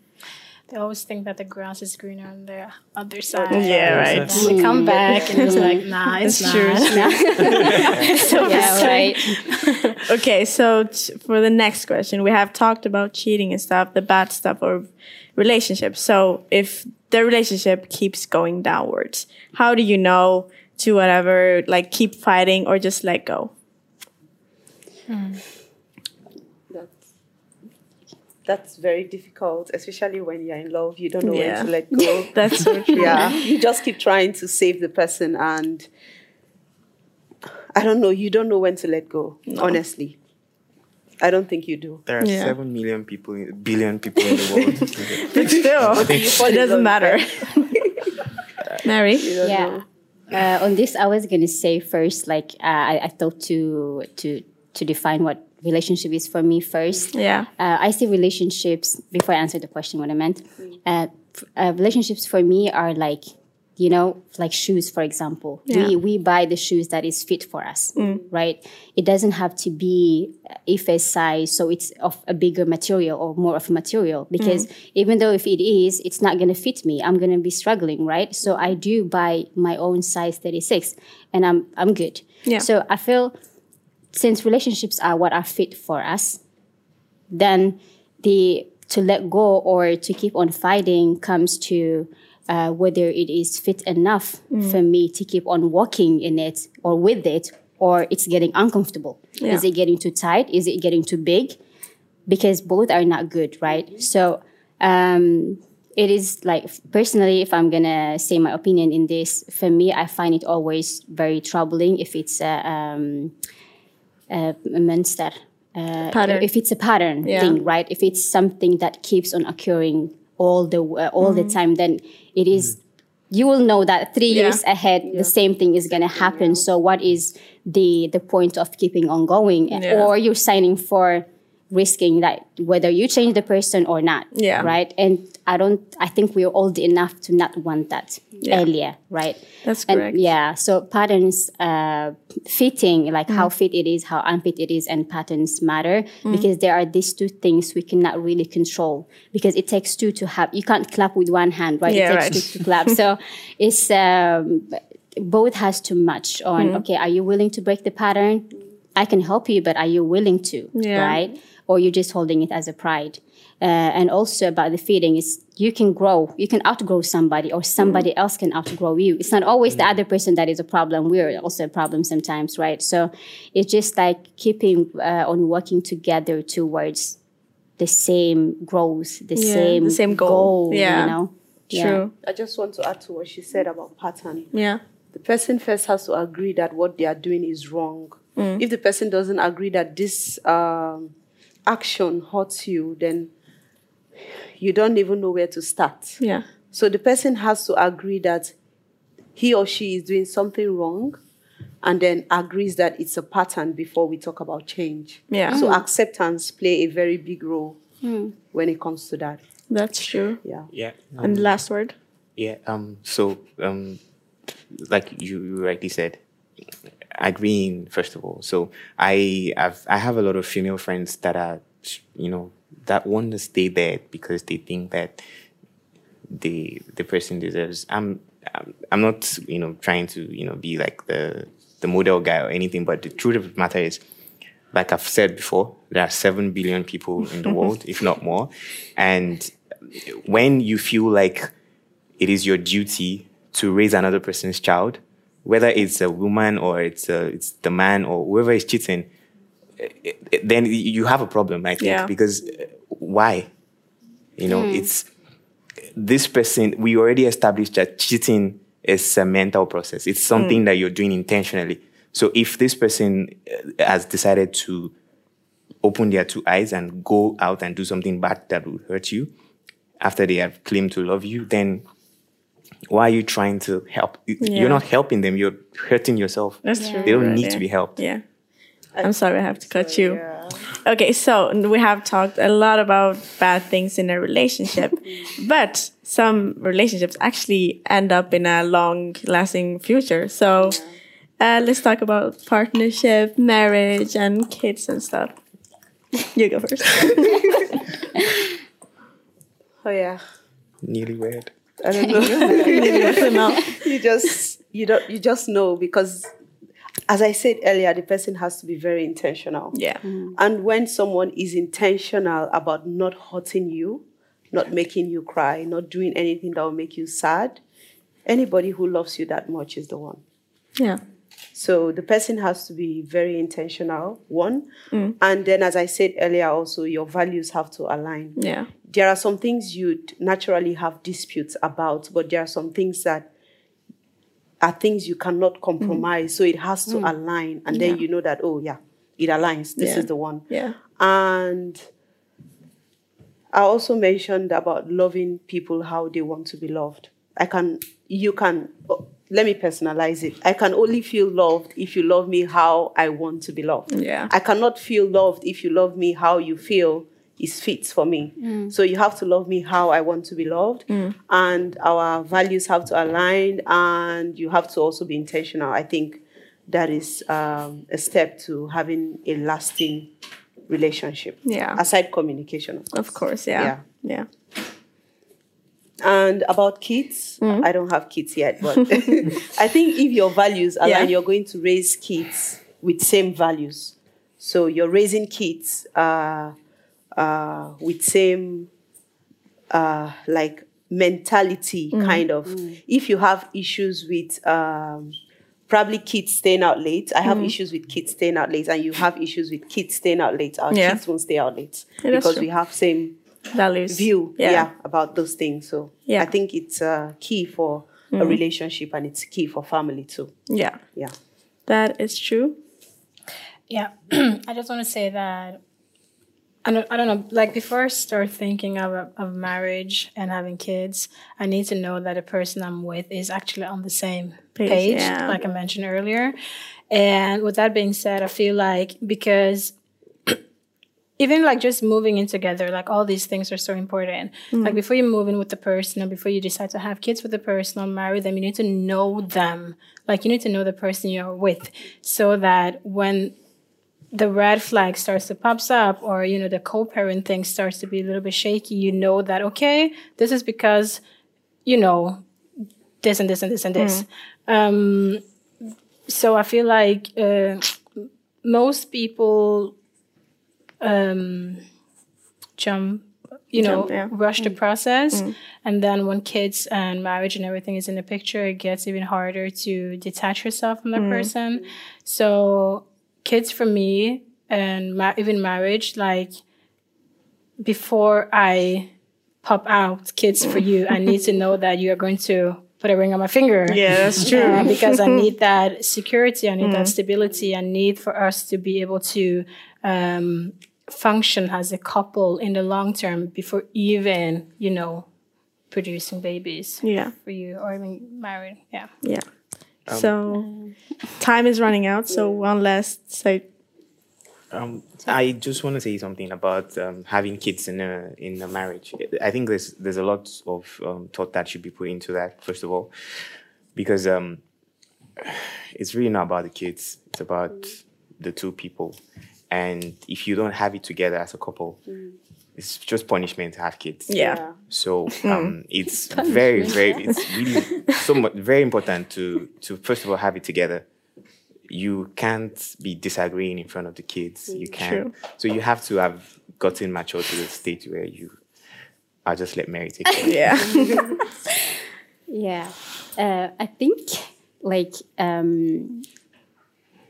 They always think that the grass is greener on the other side. Yeah, right. And then we come back and it's like, nah, it's That's not. true. yeah, right. Okay, so t- for the next question, we have talked about cheating and stuff, the bad stuff or relationships. So if the relationship keeps going downwards, how do you know to whatever, like keep fighting or just let go? That's that's very difficult, especially when you're in love. You don't know Yeah. when to let go. That's so true. yeah, you just keep trying to save the person, and I don't know. You don't know when to let go. Honestly, I don't think you do. There are Yeah. seven million people, billion people in the world. But still, it doesn't matter. Mary? Yeah. Uh, on this, I was gonna say first, like uh, I, I thought to to to define what relationship is for me first. Yeah. Uh, I see relationships before I answer the question. What I meant, uh, f- uh, relationships for me are like, you know, like shoes, for example. Yeah. We we buy the shoes that is fit for us, right? It doesn't have to be if a size, so it's of a bigger material or more of a material. Because even though if it is, it's not gonna fit me. I'm gonna be struggling, right? So I do buy my own size 36, and I'm I'm good. Yeah. So I feel since relationships are what are fit for us, then the to let go or to keep on fighting comes to uh, whether it is fit enough for me to keep on walking in it or with it, or it's getting uncomfortable. Yeah. Is it getting too tight? Is it getting too big? Because both are not good, right? So um, it is like personally, if I'm gonna say my opinion in this, for me, I find it always very troubling if it's a, um, a monster. Uh. If it's a pattern Yeah. thing, right? If it's something that keeps on occurring all the uh, all the time, then it is. You will know that three. Yeah. years ahead, the same thing is gonna happen. So, what is the the point of keeping on going, Yeah. or you're signing for risking that whether you change the person or not, Yeah. right? And I don't. I think we're old enough to not want that Yeah. earlier, right? That's And correct. yeah, so patterns uh, fitting, like how Mm. fit it is, how unfit it is, and patterns matter Mm. because there are these two things we cannot really control because it takes two to have. You can't clap with one hand, right? Yeah, it takes right. two to clap. so it's um, both has to match on. Mm. Okay, are you willing to break the pattern? I can help you, but are you willing to? Yeah. Right? Or you're just holding it as a pride. Uh, and also about the feeling is you can grow, you can outgrow somebody, or somebody Mm. else can outgrow you. It's not always the other person that is a problem. We're also a problem sometimes, right? So it's just like keeping uh, on working together towards the same growth, the Yeah, same the same goal. Yeah. you know. Yeah. True. I just want to add to what she said about pattern. Yeah. The person first has to agree that what they are doing is wrong. If the person doesn't agree that this um, action hurts you, then you don't even know where to start. Yeah. So the person has to agree that he or she is doing something wrong and then agrees that it's a pattern before we talk about change. Yeah. So acceptance play a very big role when it comes to that. That's true. Yeah. yeah. And last word. Yeah. Um. So, um, like you, you rightly said, agreeing first of all. So I have I have a lot of female friends that are, you know, that want to stay there because they think that the the person deserves. I'm I'm, I'm not you know trying to you know be like the the model guy or anything, but the truth of the matter is, like I've said before, there are seven billion people in the world, if not more. And when you feel like it is your duty to raise another person's child, whether it's a woman or it's a, it's the man or whoever is cheating, it- it- then you have a problem, I think, Yeah. because uh, why? You know, hmm. it's this person. We already established that cheating is a mental process. It's something hmm. that you're doing intentionally. So if this person uh, has decided to open their two eyes and go out and do something bad that will hurt you after they have claimed to love you, then why are you trying to help? Yeah. You're not helping them. You're hurting yourself. That's true. They don't right, need yeah. to be helped. Yeah. I'm sorry, I have to cut you. Okay, so we have talked a lot about bad things in a relationship, but some relationships actually end up in a long lasting future. So uh, let's talk about partnership, marriage, and kids and stuff. You go first. Oh yeah. Newlywed. I don't know. So now- you just you don't you just know because as I said earlier, the person has to be very intentional. yeah. Mm. And when someone is intentional about not hurting you, not making you cry, not doing anything that will make you sad, anybody who loves you that much is the one. Yeah. So the person has to be very intentional, one. Mm. And then, as I said earlier, also your values have to align. Yeah. There are some things you'd naturally have disputes about, but there are some things that are things you cannot compromise. Mm. So it has to mm. align. And then Yeah. you know that, oh, yeah, it aligns. This Yeah. is the one. Yeah. And I also mentioned about loving people how they want to be loved. I can, you can, let me personalize it. I can only feel loved if you love me how I want to be loved. Yeah. I cannot feel loved if you love me how you feel is fit for me. So you have to love me how I want to be loved. And our values have to align and you have to also be intentional. I think that is um, a step to having a lasting relationship. Yeah. Aside communication, of course. Of course. Yeah. Yeah. And about kids, Mm-hmm. I don't have kids yet, but I think if your values align, Yeah. you're going to raise kids with same values. So you're raising kids uh, uh, with same uh, like mentality, Mm-hmm. kind of. If you have issues with um, probably kids staying out late, I Mm-hmm. have issues with kids staying out late, and you have issues with kids staying out late. Our Yeah. kids won't stay out late Yeah, because we have same Values. view Yeah. yeah. about those things so Yeah. i think it's uh, key for a relationship and it's key for family too Yeah. yeah That is true. Yeah, I just want to say that I don't, I don't know. Like before I start thinking of of marriage and having kids, I need to know that the person I'm with is actually on the same Page, page, yeah. like I mentioned earlier. And with that being said, I feel like because even like just moving in together, like all these things are so important. Like before you move in with the person or before you decide to have kids with the person or marry them, you need to know them. Like you need to know the person you're with so that when the red flag starts to pops up or you know the co-parent thing starts to be a little bit shaky you know that okay this is because you know this and this and this and this um so i feel like uh, most people um jump you know yeah. rush the process. And then when kids and marriage and everything is in the picture it gets even harder to detach yourself from the person. So kids for me and ma- even marriage like before i pop out kids for you i need to know that you are going to put a ring on my finger. Yeah, that's true. uh, because I need that security, I need that stability, I need for us to be able to um, function as a couple in the long term before even, you know, producing babies Yeah. for you or even married. Yeah. Yeah. so time is running out. So one last say. Um, I just want to say something about um, having kids in a in a marriage. I think there's there's a lot of um, thought that should be put into that first of all, because um, it's really not about the kids. It's about the two people, and if you don't have it together as a couple, it's just punishment to have kids. Yeah. So um, it's very, very, it's really so much, very important to to first of all have it together. you can't be disagreeing in front of the kids. You can't. True. So you have to have gotten mature to the state where you are just let Mary take it. Yeah. Yeah, uh, I think like um,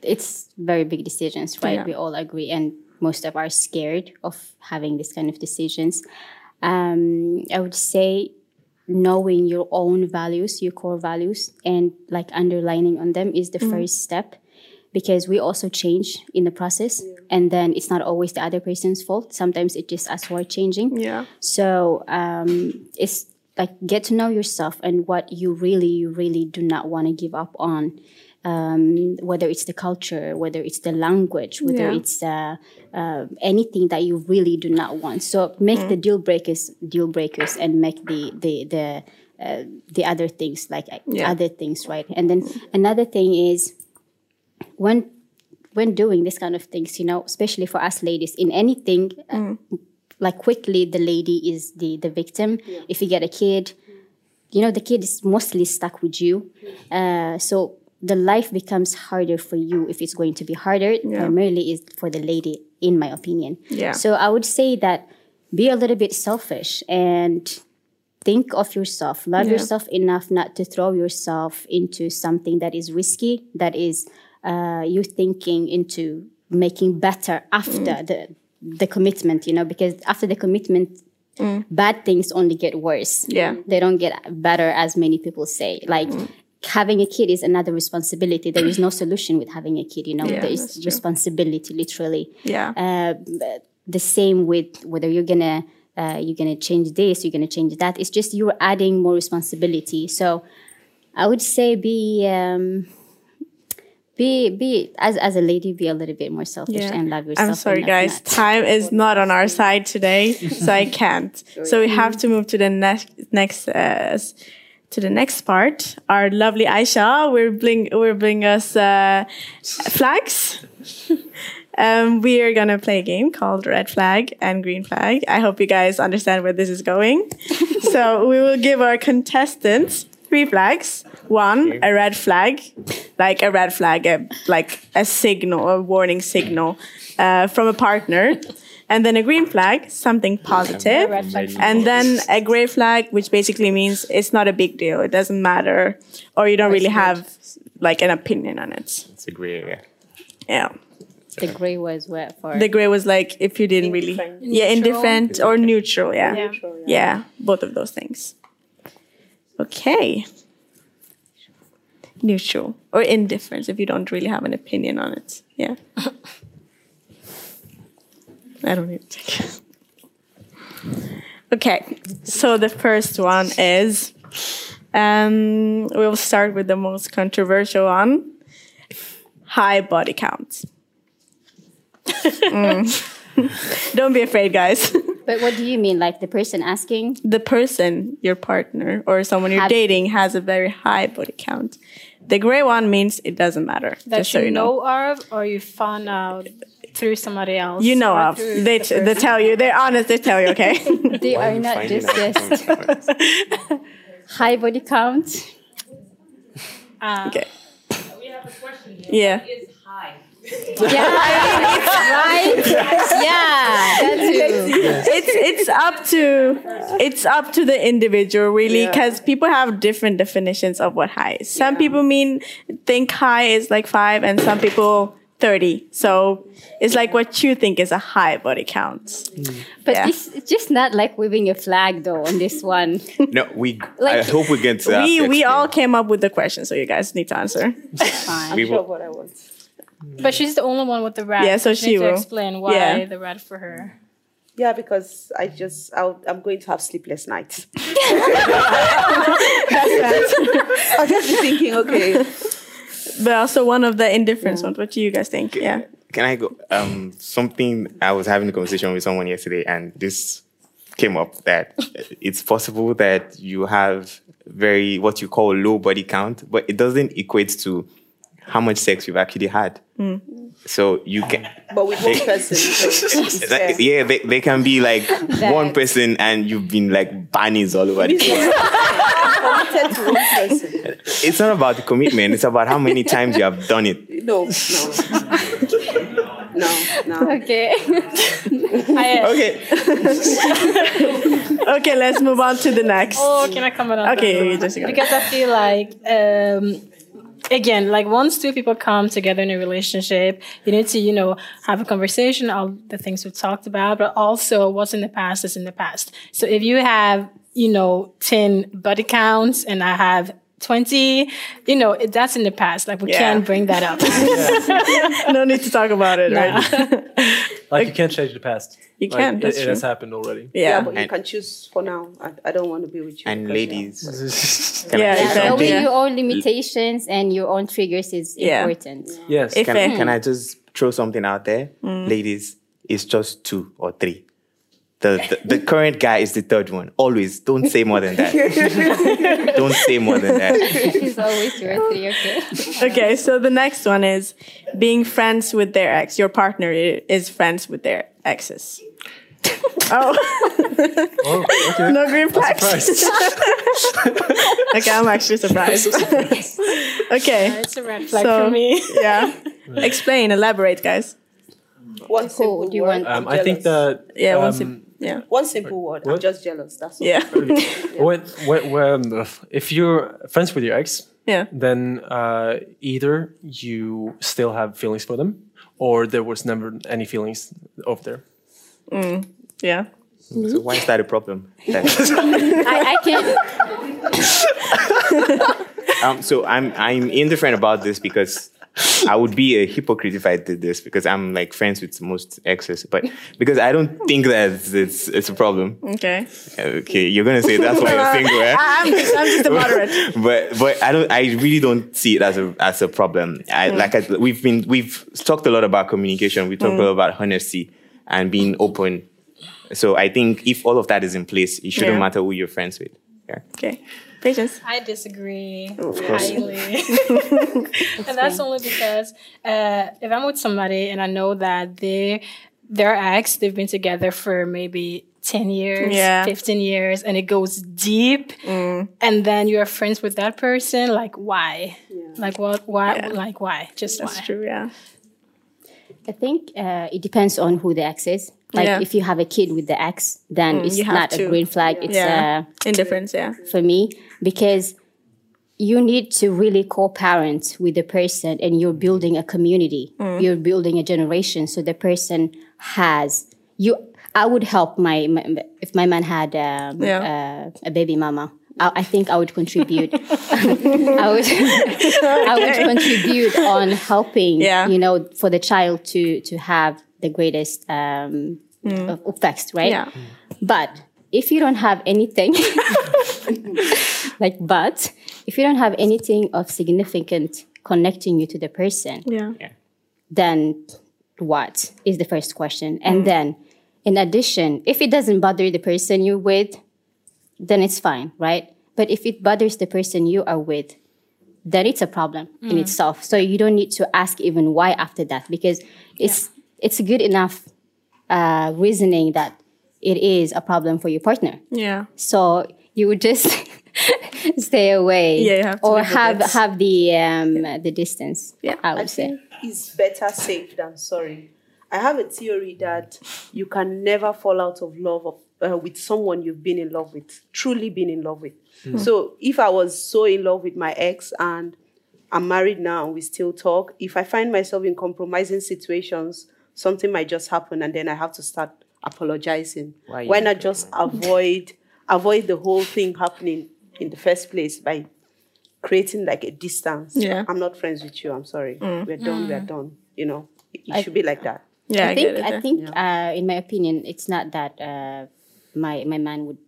it's very big decisions, right? Yeah. We all agree, and most of us are scared of having this kind of decisions. Um, I would say knowing your own values, your core values, and like underlining on them is the first step. Because we also change in the process, and then it's not always the other person's fault. Sometimes it's just us who are changing. Yeah. So um, it's like get to know yourself and what you really, you really do not want to give up on. Um, whether it's the culture, whether it's the language, whether Yeah. it's uh, uh, anything that you really do not want. So make the deal breakers deal breakers and make the the the uh, the other things like uh, Yeah. other things right. And then another thing is when when doing this kind of things, you know, especially for us ladies, in anything, uh, like quickly the lady is the the victim. If you get a kid, you know, the kid is mostly stuck with you. Uh, so the life becomes harder for you if it's going to be harder. Primarily is for the lady, in my opinion. Yeah. So I would say that be a little bit selfish and think of yourself love Yeah. yourself enough not to throw yourself into something that is risky that is uh, you thinking into making better after Mm. the the commitment you know because after the commitment bad things only get worse Mm. Yeah. they don't get better as many people say like Mm. Having a kid is another responsibility there is no solution with having a kid you know Yeah, there is responsibility literally Yeah. uh, the same with whether you're gonna uh, you're gonna change this, you're gonna change that. It's just you're adding more responsibility. So I would say be um, be be as as a lady, be a little bit more selfish Yeah. and love yourself. I'm sorry, guys. not- Time is not on our side today, so I can't. So we have to move to the next next uh, to the next part. Our lovely Aisha will bring will bring us uh, flags. um, we are gonna play a game called Red Flag and Green Flag. I hope you guys understand where this is going. so we will give our contestants three flags. One, a red flag, like a red flag, a, like a signal, a warning signal uh, from a partner. And then a green flag, something positive. And then a gray flag, which basically means it's not a big deal. It doesn't matter. Or you don't really have like an opinion on it. It's a gray area. Yeah. the gray was wet for The gray was like if you didn't really, yeah, indifferent or neutral. Yeah. Yeah. yeah. both of those things. Okay. Neutral or indifference if you don't really have an opinion on it. Yeah. I don't need to take it. Okay, so the first one is um, we'll start with the most controversial one high body count. Mm. Don't be afraid, guys. But what do you mean? Like the person asking? the person, your partner, or someone you're Have- dating has a very high body count. The gray one means it doesn't matter. That just so you you know. know of, or you found out through somebody else. You know or of. They, the they tell you. They're honest. They tell you, okay? They Why are you not finding just out just high body count. Uh, okay. Yeah. Yeah, right. Yeah, that too. it's it's up to it's up to the individual really because people have different definitions of what high is. Some people mean think high is like five, and some people thirty. So it's like what you think is a high body count. But Yeah. it's, it's just not like waving a flag though on this one. No, we. I hope we get to. have We we all came up with the question, so you guys need to answer. Fine. We Sure what I want. But she's the only one with the rat. Yeah, so You she need to will. explain why Yeah. the rat for her. Yeah, because I just I'll, I'm going to have sleepless nights. I'll just be thinking, okay, But also one of the indifference ones. What do you guys think? Yeah. Can I go? Um, something I was having a conversation with someone yesterday, and this came up that it's possible that you have very what you call low body count, but it doesn't equate to how much sex you've actually had. So you can, but with one person, so it's yeah, they, they can be like one person, and you've been like bunnies all over the place. one person. It's not about the commitment; it's about how many times you have done it. No, no, no, no. Okay. Okay. Okay, let's move on to the next. Oh, can I comment on Okay, that? you just go. because I feel like um, again, like once two people come together in a relationship, you need to, you know, have a conversation, all the things we've talked about, but also what's in the past is in the past. So if you have, you know, 10 body counts and I have 20, you know, it, that's in the past. Like we Yeah. can't bring that up. no need to talk about it, right? Like you can't change the past. You Like, can, It, that's it true. has happened already. Yeah, Yeah. but you can choose for now. I, I don't want to be with you. And ladies, Yeah, can I Yeah, exactly. knowing your own limitations and your own triggers is Yeah. important. yes. If Can, eh, can I just throw something out there? Ladies, it's just two or three. The, the, the current guy is the third one. Always. Don't say more than that. don't say more than that. it's always your three, okay? okay, so the next one is being friends with their ex. Your partner is friends with their exes. oh, Oh, okay. no green flags. Okay, I'm actually surprised. okay, it's a red flag so for me. yeah, explain, elaborate, guys. One simple do you word. want- I'm Um, I think that Yeah, one um, sim- yeah, one simple word. I'm just jealous. That's all. yeah, when, when, when, if you're friends with your ex, yeah. then uh, either you still have feelings for them, or there was never any feelings over there. Yeah. So why is that a problem? Then? I, I can um, so I'm I'm indifferent about this because I would be a hypocrite if I did this because I'm like friends with most exes, but because I don't think that it's it's a problem. Okay. Okay, you're gonna say that's why you're single, eh? I'm just, I'm just a moderate. but but I don't I really don't see it as a as a problem. I Mm. like I, we've been we've talked a lot about communication. We talked Mm. a lot about honesty and being open. So I think if all of that is in place, it shouldn't Yeah. matter who you're friends with. Yeah. Okay. Patience. I disagree course. highly. and that's only because uh, if I'm with somebody and I know that they their ex, they've been together for maybe 10 years, Yeah. 15 years, and it goes deep, and then you're friends with that person, like why? Like what why Yeah. like why? Just That's why? true. Yeah. I think uh, it depends on who the ex is. Like Yeah. if you have a kid with the ex, then it's not to. a green flag. It's Yeah. uh, Indifference. Yeah. for me because you need to really co-parent with the person and you're building a community Mm. you're building a generation so the person has you i would help my, my if my man had um, Yeah. uh, a baby mama I, I think I would contribute. I would, I would contribute on helping. Yeah. You know, for the child to to have the greatest um, of effects, right? Mm. But if you don't have anything, like, but if you don't have anything of significant connecting you to the person, Yeah. then what is the first question? And then, in addition, if it doesn't bother the person you're with, then it's fine, right? But if it bothers the person you are with, then it's a problem in itself. So you don't need to ask even why after that because it's it's good enough uh, reasoning that it is a problem for your partner. Yeah. So you would just stay away, Yeah, have or have it. have the um, the distance. Yeah, I I would say. it's better safe than sorry. I have a theory that you can never fall out of love of, uh, with someone you've been in love with, truly been in love with. So if I was so in love with my ex and I'm married now and we still talk, if I find myself in compromising situations, something might just happen and then I have to start apologizing. Why Why, not just avoid avoid the whole thing happening in the first place by creating like a distance. Yeah. I'm not friends with you. I'm sorry. We're done. We're done. You know, it, it should be like that. Yeah. I, I think get it. I yeah. think uh, in my opinion, it's not that uh, my my man would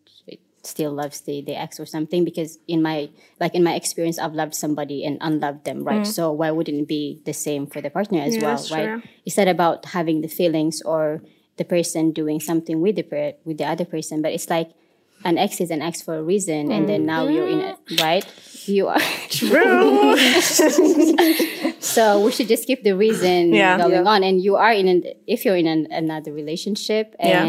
still loves the, the ex or something because in my like in my experience I've loved somebody and unloved them right so why wouldn't it be the same for the partner as Mm. Yeah, well right true. it's not about having the feelings or the person doing something with the per- with the other person but it's like an ex is an ex for a reason and then now you're in it right you are True. so we should just keep the reason Yeah. going Yeah. on. And you are in an, if you're in an, another relationship Yeah.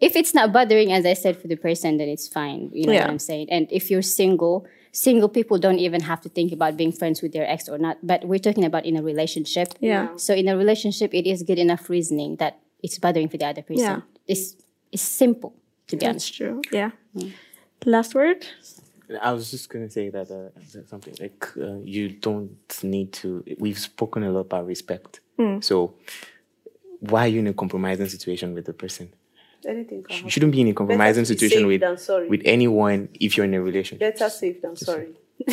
And if it's not bothering, as I said, for the person, then it's fine. You know Yeah. what I'm saying? And if you're single, single people don't even have to think about being friends with their ex or not. But we're talking about in a relationship. Yeah. So in a relationship, it is good enough reasoning that it's bothering for the other person. Yeah. It's it's simple to be That's honest. true. Yeah. Last word. I was just gonna say that, uh, that something like uh, you don't need to. We've spoken a lot about respect, so why are you in a compromising situation with the person? Anything can You happen. shouldn't be in a compromising to situation with with anyone if you're in a relationship. Better safe than sorry.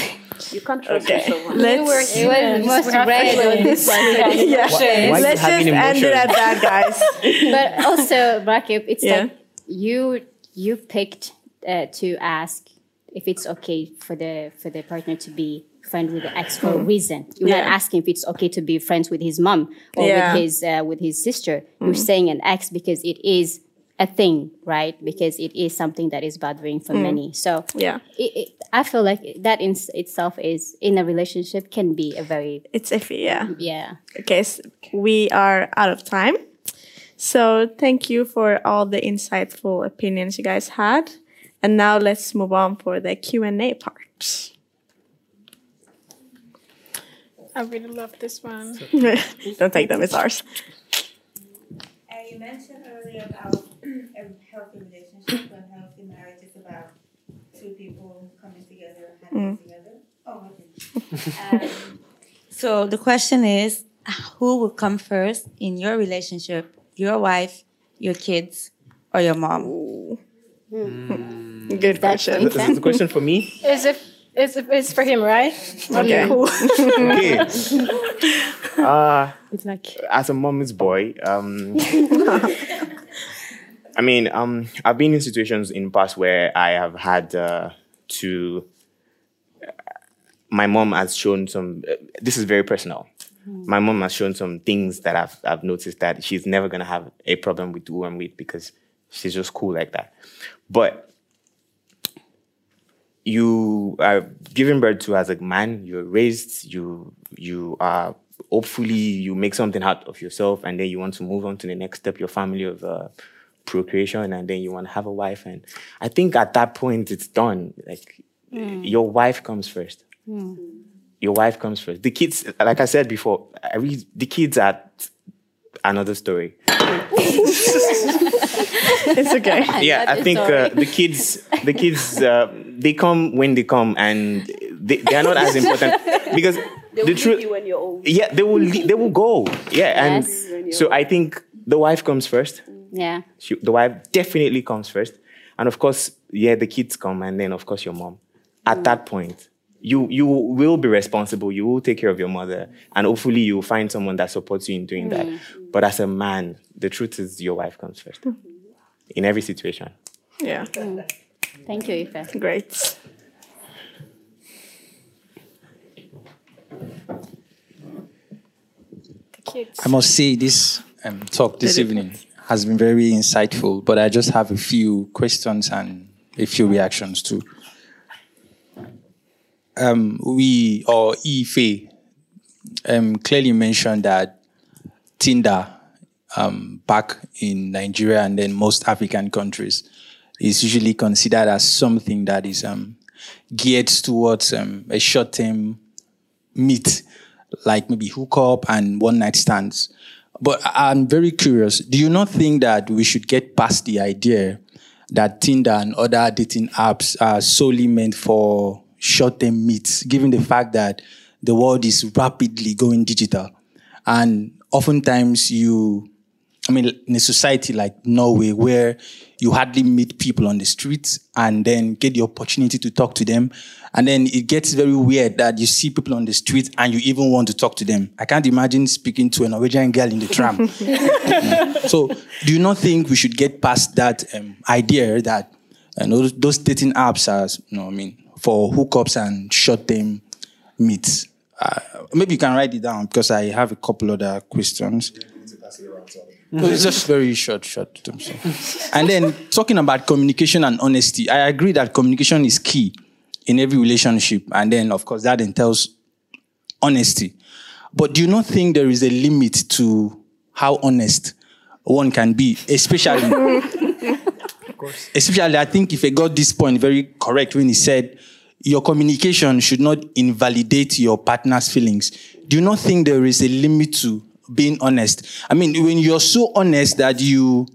you can't trust Okay. someone. Let's It was most rare on this one. yeah. why Let's just end it at that, guys. but also, Rakib, it's Yeah. like you you picked uh, to ask if it's okay for the for the partner to be friends with the ex for a reason. You're not Hmm. Asking if it's okay to be friends with his mom or Yeah. Hmm. with his uh, with his sister. You're saying an ex because it is a thing, right? Because it is something that is bothering for many. So. Yeah. it, it, I feel like that in itself is in a relationship can be a very It's iffy. Yeah. yeah. Okay, so we are out of time. So thank you for all the insightful opinions you guys had. And now let's move on for the Q&A part. I really love this one. Don't take them, it's ours. Uh, you mentioned earlier about a healthy relationship and healthy marriage is about two people coming together and having together. Oh, okay. um, so the question is, who will come first in your relationship? Your wife, your kids, or your mom? Good question. This is the question for me. Is it? It's, it's for him, right? Okay. Okay. Uh, It's like as a mommy's boy, um, I mean, um, I've been in situations in the past where I have had uh, to. My mom has shown some. Uh, this is very personal. My mom has shown some things that I've I've noticed that she's never gonna have a problem with who I'm with because she's just cool like that. But you are given birth to as a man you're raised you you are hopefully you make something out of yourself and then you want to move on to the next step your family of uh, procreation and then you want to have a wife and i think at that point it's done like your wife comes first your wife comes first the kids like i said before I read, the kids are another story It's okay. yeah, I think uh, the kids, the kids, uh, they come when they come, and they, they are not as important because They the will truth. leave you when you're old. Yeah, they will. le- They will go. Yeah, and Yes. so I think the wife comes first. Yeah. She, the wife definitely comes first, and of course, yeah, the kids come, and then of course your mom. At that point, you you will be responsible. You will take care of your mother, and hopefully you will find someone that supports you in doing that. Mm. But as a man, the truth is your wife comes first mm. in every situation. Yeah. Mm. Thank you, Ife. Great. I must say this um, talk this evening has been very insightful, but I just have a few questions and a few reactions too. Um, we or Ife um, clearly mentioned that Tinder um, back in Nigeria and then most African countries is usually considered as something that is um, geared towards um, a short-term meet, like maybe hookup and one night stands. But I'm very curious. Do you not think that we should get past the idea that Tinder and other dating apps are solely meant for short term meets, given the fact that the world is rapidly going digital? And oftentimes you I mean, in a society like Norway, where you hardly meet people on the streets and then get the opportunity to talk to them. And then it gets very weird that you see people on the street and you even want to talk to them. I can't imagine speaking to a Norwegian girl in the tram. Mm. So, do you not think we should get past that um, idea that uh, those, those dating apps are, you know, I mean, for hookups and short term meets? Uh, maybe you can write it down because I have a couple other questions. No, it's just very short, short term. so. And then talking about communication and honesty, I agree that communication is key in every relationship. And then, of course, that entails honesty. But do you not think there is a limit to how honest one can be, especially? of course. Especially, I think if I got this point very correct when he said your communication should not invalidate your partner's feelings. Do you not think there is a limit to being honest? I mean, when you're so honest that you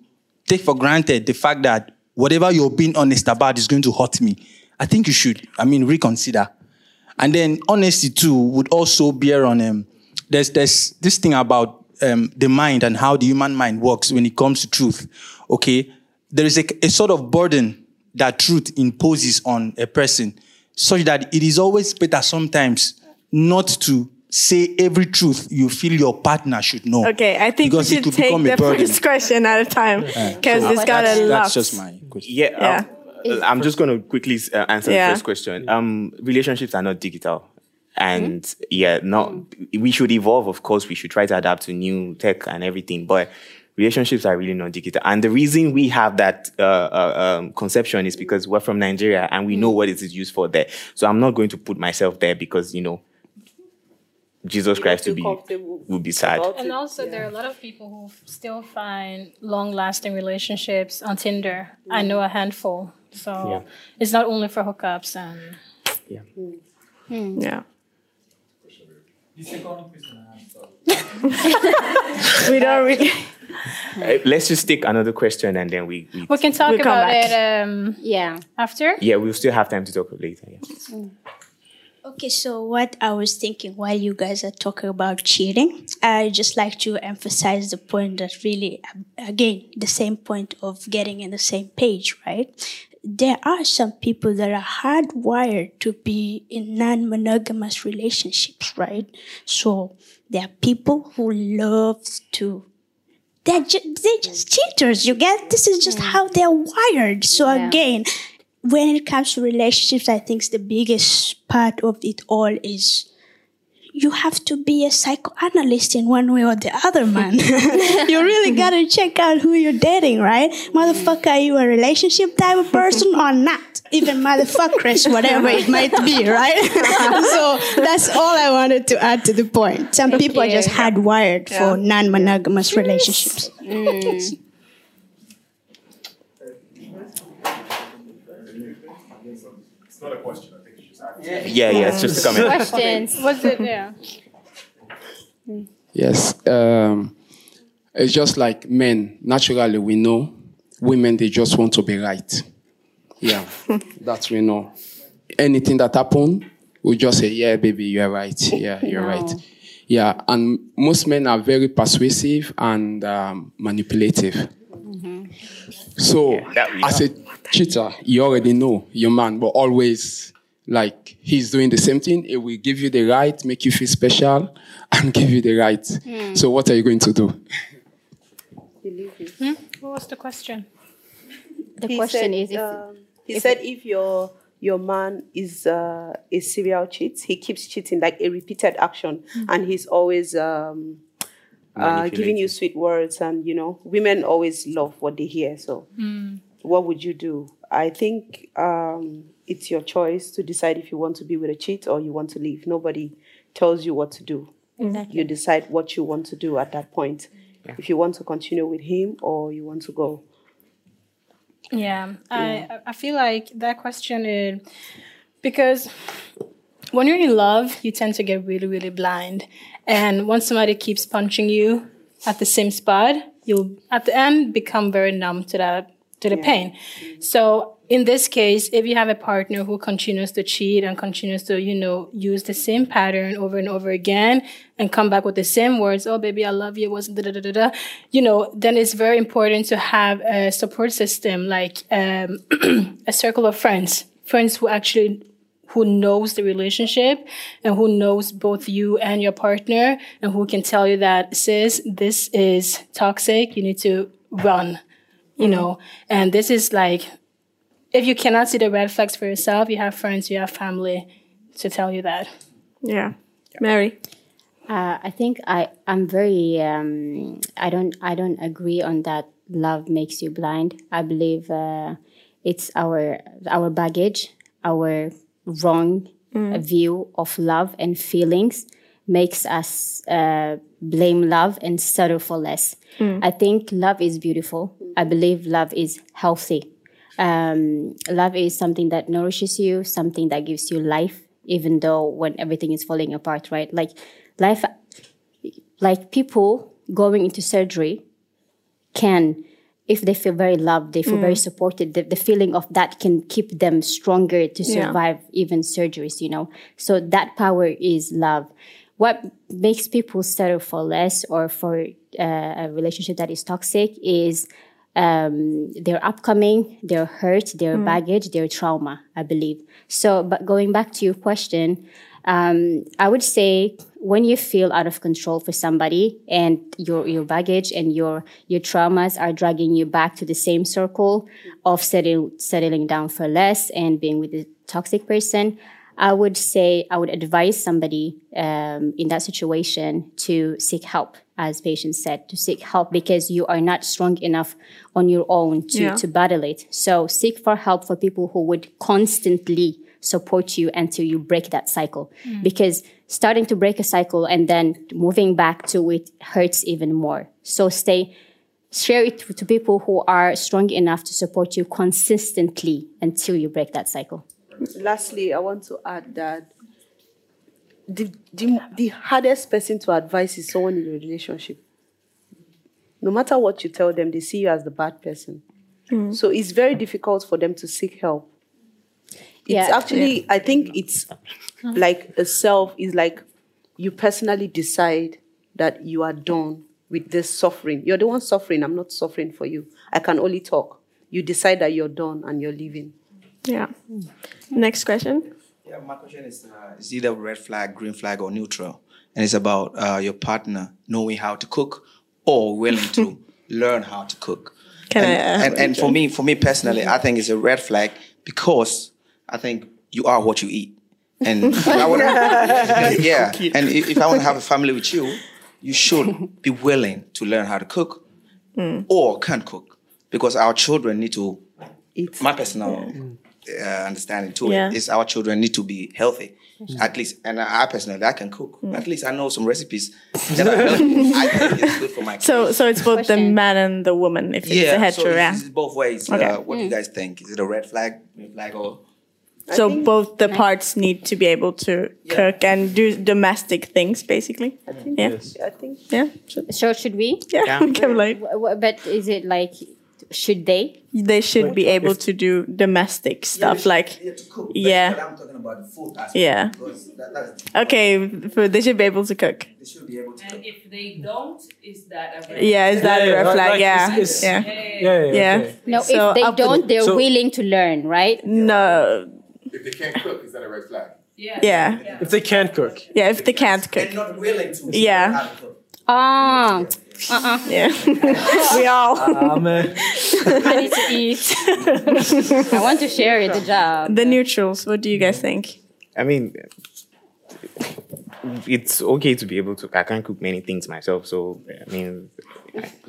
take for granted the fact that whatever you're being honest about is going to hurt me, I think you should, I mean, reconsider. And then honesty too would also bear on um, there's there's this thing about um, the mind and how the human mind works when it comes to truth. Okay, there is a, a sort of burden that truth imposes on a person, such that it is always better sometimes not to say every truth you feel your partner should know. Okay, I think Because we it should could take the first question at a time because it's got that's, a lot. that's just my question. Yeah. Yeah. um, I'm just going to quickly uh, answer Yeah. the first question. Um, relationships are not digital. And yeah, not, we should evolve. Of course, we should try to adapt to new tech and everything, but relationships are really not digital. And the reason we have that uh, uh, um, conception is because we're from Nigeria and we know what it is used for there. So I'm not going to put myself there because, you know, Jesus Christ feel would be, comfortable would be sad. And it. also, there are a lot of people who still find long lasting relationships on Tinder. I know a handful. So Yeah. it's not only for hookups and. Yeah. yeah. we don't really. Uh, let's just take another question and then we, we We can talk We'll about it um, Yeah. after. yeah, we'll still have time to talk later. Yeah. Okay, so what I was thinking while you guys are talking about cheating, I just like to emphasize the point that really, again, the same point of getting in the same page, right? There are some people that are hardwired to be in non monogamous relationships, right? So there are people who love to they're, ju- they're just cheaters. You get this is just mm. how they're wired. So Yeah. again, when it comes to relationships, I think the biggest part of it all is you have to be a psychoanalyst in one way or the other, man. you really gotta check out who you're dating, right? Motherfucker, are you a relationship type of person or not? Even motherfuckers, whatever it might be, right? so that's all I wanted to add to the point. Some people are just hardwired for non-monogamous relationships. Mm. Yeah, yeah, it's just a comment. Questions. Was it? Yeah. Yes. Um, it's just like men. Naturally, we know women, they just want to be right. Yeah, that we know. Anything that happen, we just say, yeah, baby, you're right. Yeah, you're No. right. Yeah, and most men are very persuasive and um, manipulative. So, that we as a cheater, you already know your man, but always like he's doing the same thing. It will give you the right, make you feel special, and give you the right. So, what are you going to do? Believe me. What was the question? The He question said, is if, um, he if- said if your your man is uh, a serial cheat, he keeps cheating like a repeated action, and he's always um, uh, giving you sweet words, and you know, women always love what they hear. So, what would you do? I think um, it's your choice to decide if you want to be with a cheat or you want to leave. Nobody tells you what to do. You decide what you want to do at that point. If you want to continue with him or you want to go. Yeah, I I feel like that question is because when you're in love, you tend to get really really blind, and once somebody keeps punching you at the same spot, you'll at the end become very numb to that to the pain. So in this case, if you have a partner who continues to cheat and continues to, you know, use the same pattern over and over again and come back with the same words, oh baby, I love you, it was da da da da da, you know, then it's very important to have a support system like um, a circle of friends, friends who actually who knows the relationship and who knows both you and your partner and who can tell you that sis this is toxic. You need to run you know and this is like if you cannot see the red flags for yourself you have friends you have family to tell you that Yeah. Mary. Uh, I think I I'm very um, I don't I don't agree on that. Love makes you blind. I believe uh, it's our our baggage, our wrong uh, view of love and feelings makes us uh, blame love and settle for less. I think love is beautiful. I believe love is healthy. um, love is something that nourishes you, something that gives you life, even though when everything is falling apart, right? Like life, like people going into surgery can, if they feel very loved, they feel very supported, the, the feeling of that can keep them stronger to Yeah. survive even surgeries, you know? So that power is love. What makes people settle for less or for uh, a relationship that is toxic is um, their upcoming, their hurt, their baggage, their trauma, I believe. So, but going back to your question, um, I would say when you feel out of control for somebody and your your baggage and your your traumas are dragging you back to the same circle of settle, settling down for less and being with a toxic person, I would say I would advise somebody um, in that situation to seek help, as Patience said, to seek help because you are not strong enough on your own to, Yeah. to battle it. So seek for help for people who would constantly support you until you break that cycle. Mm. Because starting to break a cycle and then moving back to it hurts even more. So stay share it to, to people who are strong enough to support you consistently until you break that cycle. Lastly, I want to add that the, the, the hardest person to advise is someone in a relationship. No matter what you tell them, they see you as the bad person. Hmm. So it's very difficult for them to seek help. It's Yeah. actually, I think it's like a self, is like you personally decide that you are done with this suffering. You're the one suffering. I'm not suffering for you. I can only talk. You decide that you're done and you're leaving. Yeah. Next question. Yeah, my question is uh, it's either red flag, green flag, or neutral. And it's about uh, your partner knowing how to cook or willing to learn how to cook. Can and, I, and, and for me, for me personally, I think it's a red flag because I think you are what you eat. And if I wanna, yeah, and if if I want to have a family with you, you should be willing to learn how to cook or can cook because our children need to Eat. my personal uh, understanding to Yeah. it is our children need to be healthy at least and I personally I can cook at least I know some recipes that are healthy I think it's good for my kids So, so it's both the man and the woman. If it's a yeah so hetero, yeah. it's, it's both ways Okay. uh, what do you guys think is it a red flag green flag or So both the parts need to be able to Yeah. cook and do domestic things, basically. I think. Yeah. I think Yeah. So should we? Yeah. Yeah. okay, like W- w- But is it like, should they? they should be able to do domestic stuff, like to cook Yeah. I'm talking about the food aspect Yeah. that, okay, for, they should be able to cook. they should be able to And cook if they don't, is that a red Yeah, is that a red like- flag? like Yeah. it's- it's- yeah. Yeah, yeah, Yeah. okay. No, So if they up don't, they're so- willing to learn, right? No. If they can't cook, is that a red flag? Yeah. Yeah. If they can't cook. Yeah. If they can't cook. and not willing to Yeah. learn how ah. To cook Ah, Yeah. we all. Um, uh, I need to eat. I want to share it, the job. The neutrals. What do you guys think? I mean, it's okay to be able to. I can't cook many things myself, so I mean,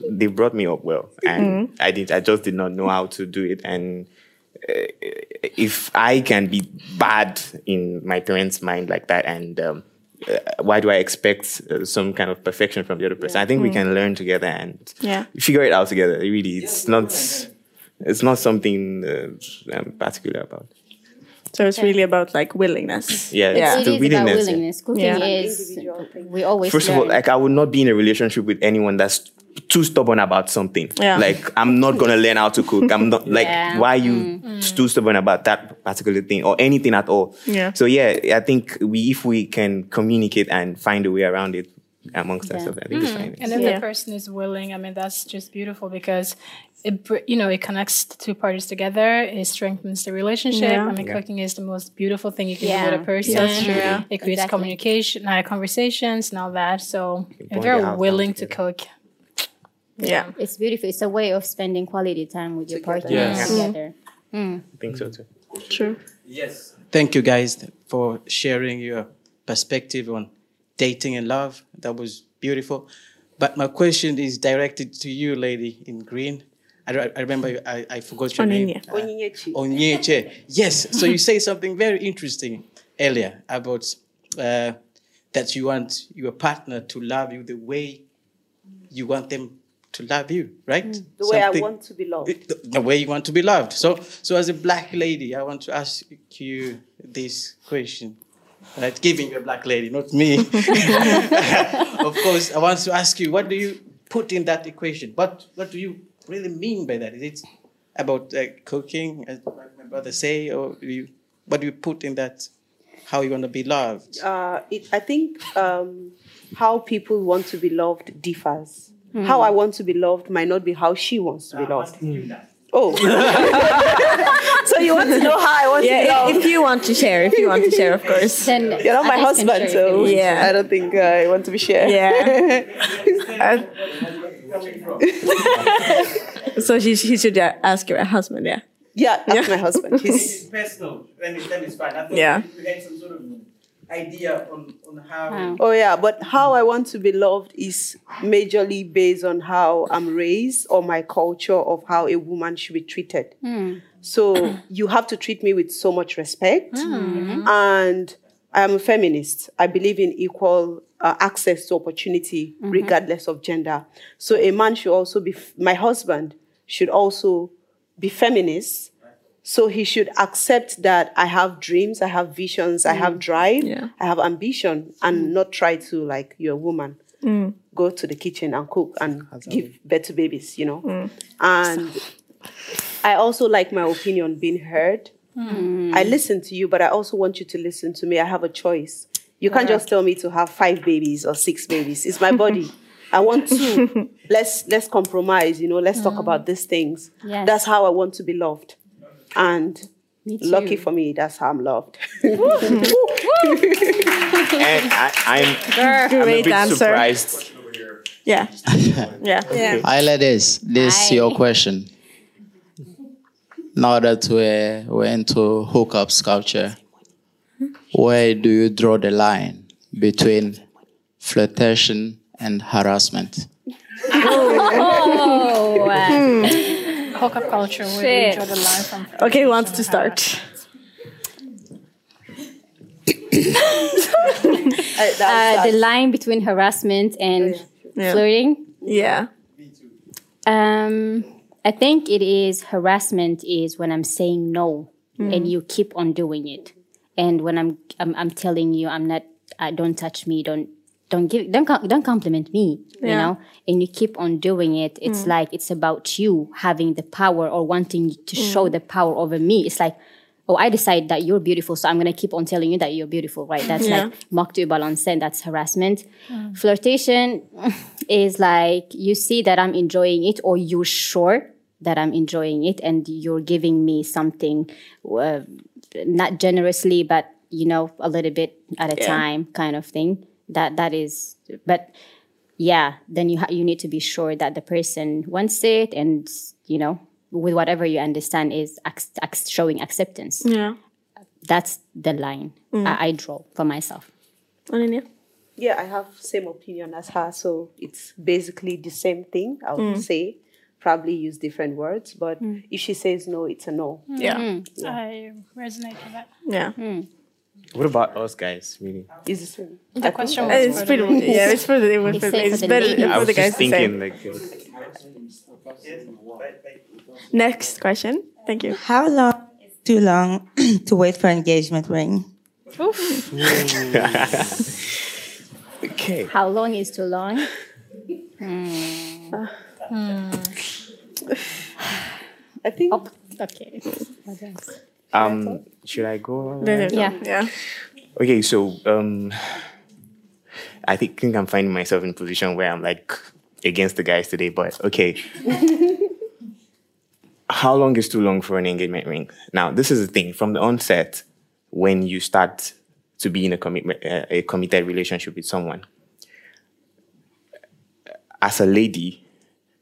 they brought me up well, and I did. I just did not know how to do it, and uh, if I can be bad in my parents' mind like that, and um, why do I expect uh, some kind of perfection from the other person? I think we can learn together and Yeah. figure it out together. Really, it's not. It's not something uh, I'm particular about. So it's really about like willingness. Yeah, Yeah. it's It the is about willingness. yeah. willingness. Cooking Yeah. is, we always First of all, learn. like I would not be in a relationship with anyone that's too stubborn about something. Yeah. Like I'm not gonna learn how to cook. I'm not like Yeah. why you mm. too stubborn about that particular thing or anything at all. Yeah. So yeah, I think we if we can communicate and find a way around it amongst Yeah. ourselves, I think it's mm. fine. And if Yeah. the person is willing, I mean, that's just beautiful because it, you know, it connects the two parties together. It strengthens the relationship. Yeah. I mean, Yeah. cooking is the most beautiful thing you can Yeah. do with a person. That's true, yeah. It creates Exactly. communication, uh, conversations, and all that. So if bond you're willing to cook, Yeah. it's beautiful. It's a way of spending quality time with your partner Yes. together. I think so too. True. Yes. Thank you guys for sharing your perspective on dating and love. That was beautiful. But my question is directed to you, lady in green. I, I remember I, I forgot your name. Onyinye. Onyinyechi. Onyeche. Yes. So you say something very interesting earlier about uh, that you want your partner to love you the way you want them to love you, right? Mm. The way I want to be loved. the, the way you want to be loved. So, so as a black lady, I want to ask you this question. Right, giving you a black lady, not me. of course, I want to ask you, what do you put in that equation? What what do you really mean by that? Is it about uh, cooking, as my brother say, or do you, what do you put in that? How you want to be loved? uh, it, I think um, how people want to be loved differs. Mm. How I want to be loved might not be how she wants to be loved. Oh, so you want to know how I want to be Yeah, loved? if, if you want to share, if you want to share, of course. Then You're not my husband, share so. Yeah. I don't think uh, I want to be shared. Yeah. so she, she should uh, ask your husband, yeah. yeah, that's my husband. He's personal. Then, it's- then it's fine. I thought Yeah. you had some sort of idea on, on how. Oh yeah, but how I want to be loved is majorly based on how I'm raised or my culture of how a woman should be treated. So you have to treat me with so much respect. And I am a feminist. I believe in equal uh, access to opportunity, mm-hmm. regardless of gender. So a man should also be, f- my husband should also be feminist. So he should accept that I have dreams, I have visions, I have mm. drive, I have ambition, and mm. not try to, like, you're a woman Mm. go to the kitchen and cook and give birth to babies, you know. Mm. And I also like my opinion being heard. I listen to you, but I also want you to listen to me. I have a choice. You can't just tell me to have five babies or six babies. It's my body. I want to. let's let's compromise. You know. Let's talk about these things. Yes. That's how I want to be loved. And lucky for me, that's how I'm loved. And I, I'm, I'm a Great bit answer. surprised. Yeah. Yeah. Yeah. I like this. This Hi. your question. Now that we're, we're into hookups culture, where do you draw the line between flirtation and harassment? Oh, uh, Hookup culture, where do you draw the line from? Okay, who wants to start? uh, the line between harassment and Yeah. flirting. Yeah. Um, I think it is harassment is when I'm saying no and you keep on doing it, and when I'm I'm, I'm telling you I'm not. Uh, don't touch me. Don't don't give don't don't compliment me. You know, and you keep on doing it. It's like it's about you having the power or wanting to show the power over me. It's like. Oh, I decide that you're beautiful, so I'm gonna keep on telling you that you're beautiful, right? That's Yeah. like mock to balance, and that's harassment. Flirtation is like you see that I'm enjoying it, or you're sure that I'm enjoying it, and you're giving me something, uh, not generously, but you know, a little bit at a Yeah. time, kind of thing. That that is, but yeah, then you ha- you need to be sure that the person wants it, and you know, with whatever you understand is ac- ac- showing acceptance. Yeah. That's the line I, I draw for myself. Ananya? Yeah, I have same opinion as her, so it's basically the same thing. I would Mm. say, probably use different words, but if she says no, it's a no. Yeah. I resonate with that. Yeah. What about us guys, really? It's the same. The question Uh, was It's for pretty, the ladies. yeah, it's for the, it's, It's for, it's for the better ladies. I for was the guys just to say. thinking, like, uh, Next question. Thank you. How long is too long to wait for engagement ring? Oof. okay. How long is too long? I think. Okay. Um, should I go? Yeah. Yeah. Okay, so um, I think, think I'm finding myself in a position where I'm like against the guys today, but okay. How long is too long for an engagement ring? Now, this is the thing from the onset when you start to be in a commitment, uh, a committed relationship with someone. As a lady,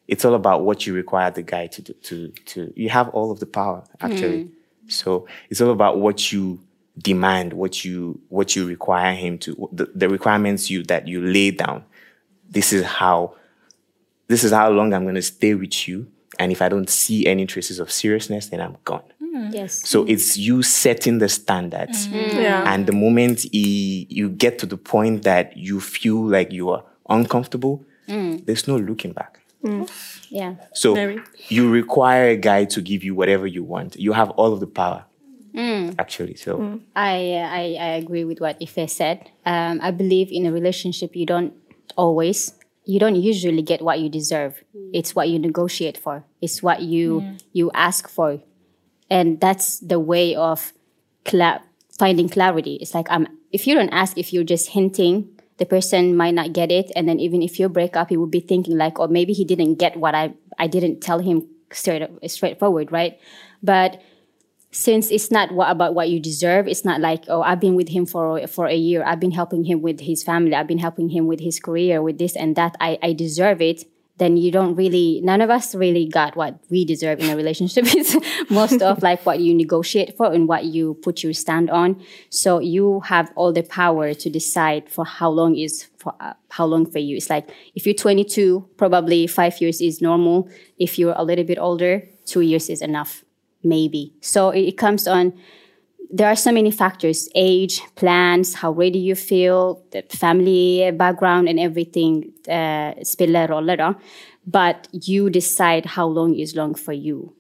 it's all about what you require the guy to do. To to you have all of the power actually. Mm. So it's all about what you demand, what you what you require him to the, the requirements you that you lay down. This is how this is how long I'm gonna stay with you. And if I don't see any traces of seriousness, then I'm gone. Mm. Yes. So it's you setting the standards. Mm. Yeah. And the moment he, you get to the point that you feel like you are uncomfortable, there's no looking back. Yeah. So Very. you require a guy to give you whatever you want. You have all of the power, Mm. actually. So I, uh, I I agree with what Ife said. Um, I believe in a relationship, you don't always, you don't usually get what you deserve. It's what you negotiate for. It's what you you ask for, and that's the way of cla- finding clarity. It's like um, if you don't ask, if you're just hinting, the person might not get it, and then even if you break up, he would be thinking like, oh, maybe he didn't get what I I didn't tell him straight straightforward, right? But since it's not what, about what you deserve, it's not like oh I've been with him for for a year. I've been helping him with his family. I've been helping him with his career, with this and that. I I deserve it. Then you don't really. None of us really got what we deserve in a relationship. It's most of like what you negotiate for and what you put your stand on. So you have all the power to decide for how long is for uh, how long for you. It's like if you're 22, probably five years is normal. If you're a little bit older, two years is enough maybe. So it comes on. There are so many factors: age, plans, how ready you feel, the family background, and everything. Uh, spelar roller, då. but you decide how long is long for you.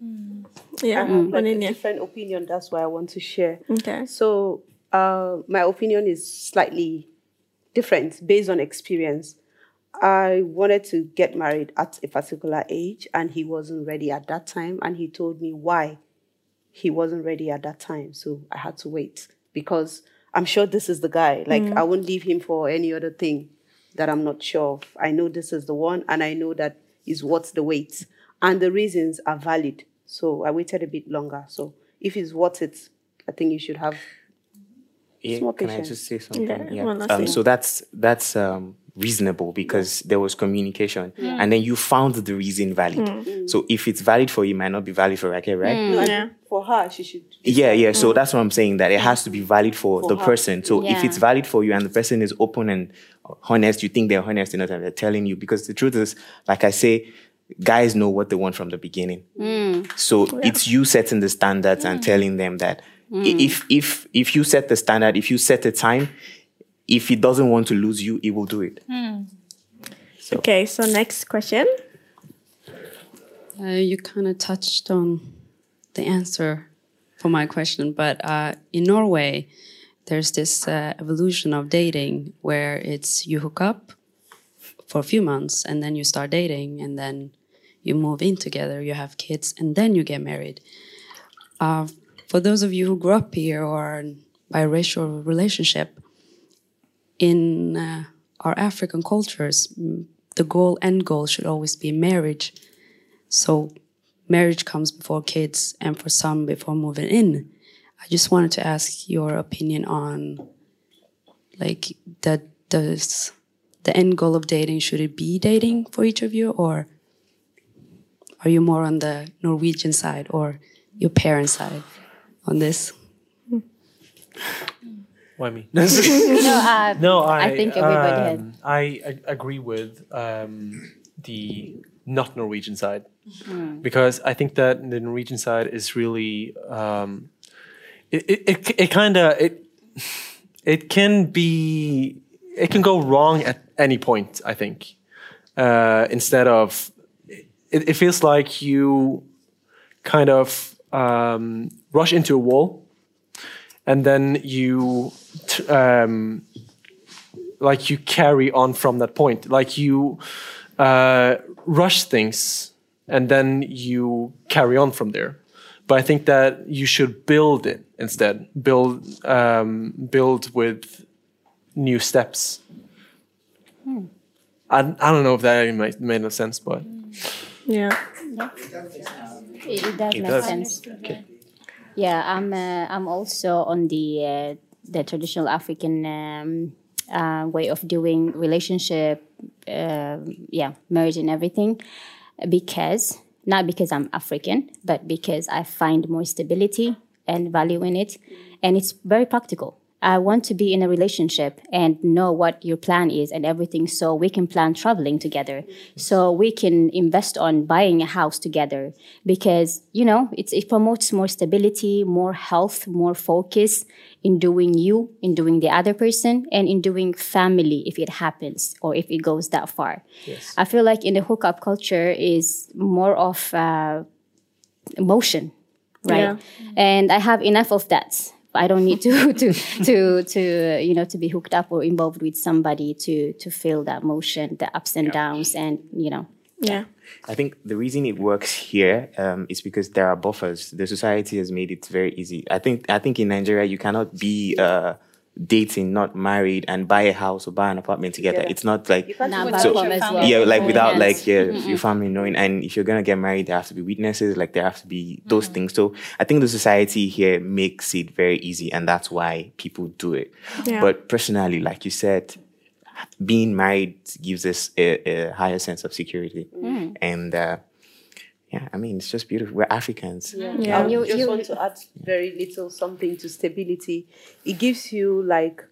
Yeah, I have like a different opinion. That's why I want to share. Okay. So uh, my opinion is slightly different based on experience. I wanted to get married at a particular age, and he wasn't ready at that time, and he told me why he wasn't ready at that time. So I had to wait because I'm sure this is the guy. Like Mm. I won't leave him for any other thing that I'm not sure of. I know this is the one, and I know that is worth the wait, and the reasons are valid. So I waited a bit longer. So if it's worth it, I think you should have. Yeah, Small can I just say something? Yeah, Yeah. um, so that's that's um, reasonable because there was communication, Yeah. and then you found the reason valid. Mm. So if it's valid for you, it might not be valid for Raquel, right? No, I think For her, she should. Yeah, yeah. So Mm. that's what I'm saying. That it has to be valid for, For the her. person. So if it's valid for you and the person is open and honest, you think they're honest enough and they're telling you. Because the truth is, like I say, guys know what they want from the beginning. So it's you setting the standards and telling them that Mm. if if if you set the standard, if you set the time, if he doesn't want to lose you, he will do it. Okay, so next question. Uh, you kind of touched on the answer for my question, but uh, in Norway, there's this uh, evolution of dating where it's you hook up for a few months and then you start dating and then you move in together, you have kids, and then you get married. Uh, for those of you who grew up here or are in biracial relationship, in uh, our African cultures, mm, the goal end goal should always be marriage. So marriage comes before kids and for some before moving in. I just wanted to ask your opinion on like that does the end goal of dating should it be dating for each of you or are you more on the Norwegian side or your parents' side on this? Why me? No, uh, no, I, I think everybody had- um, I, I agree with um, the not Norwegian side Mm. because I think that the Norwegian side is really um, it it, it, it kind of it it can be it can go wrong at any point. I think uh, instead of it, it feels like you kind of um, rush into a wall and then you t- um, like you carry on from that point like you uh, rush things and then you carry on from there but i think that you should build it instead build um, build with new steps I, I don't know if that made, made no sense but Yeah. It, it does It make does. sense. Yeah, I'm. Uh, I'm also on the uh, the traditional African um, uh, way of doing relationship. Uh, yeah, marriage and everything, because not because I'm African, but because I find more stability and value in it, and it's very practical. I want to be in a relationship and know what your plan is and everything so we can plan traveling together. So we can invest on buying a house together because, you know, it's, it promotes more stability, more health, more focus in doing you, in doing the other person, and in doing family if it happens or if it goes that far. Yes. I feel like in the hookup culture is more of uh, emotion, right? Yeah. And I have enough of that. I don't need to to to to uh, you know to be hooked up or involved with somebody to to feel that emotion, the ups and downs, and you know. Yeah. I think the reason it works here um, is because there are buffers. The society has made it very easy. I think I think in Nigeria you cannot be uh, dating, not married, and buy a house or buy an apartment together. Yeah. It's not like You can't Not even buy touch one your as well. yeah, like without Yes. like yeah, your family knowing. And if you're gonna get married, there have to be witnesses. Like there have to be those things. So I think the society here makes it very easy, and that's why people do it. Yeah. But personally, like you said, being married gives us a, a higher sense of security, Mm. and uh, yeah, I mean it's just beautiful. We're Africans. I you, just want to add very little something to stability. It gives you like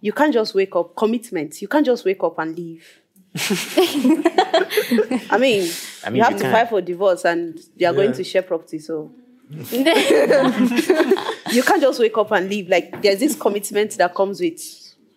you can't just wake up commitment. You can't just wake up and leave. I mean, I mean, you have you to can. fight for divorce and they are going to share property. So you can't just wake up and leave. Like there's this commitment that comes with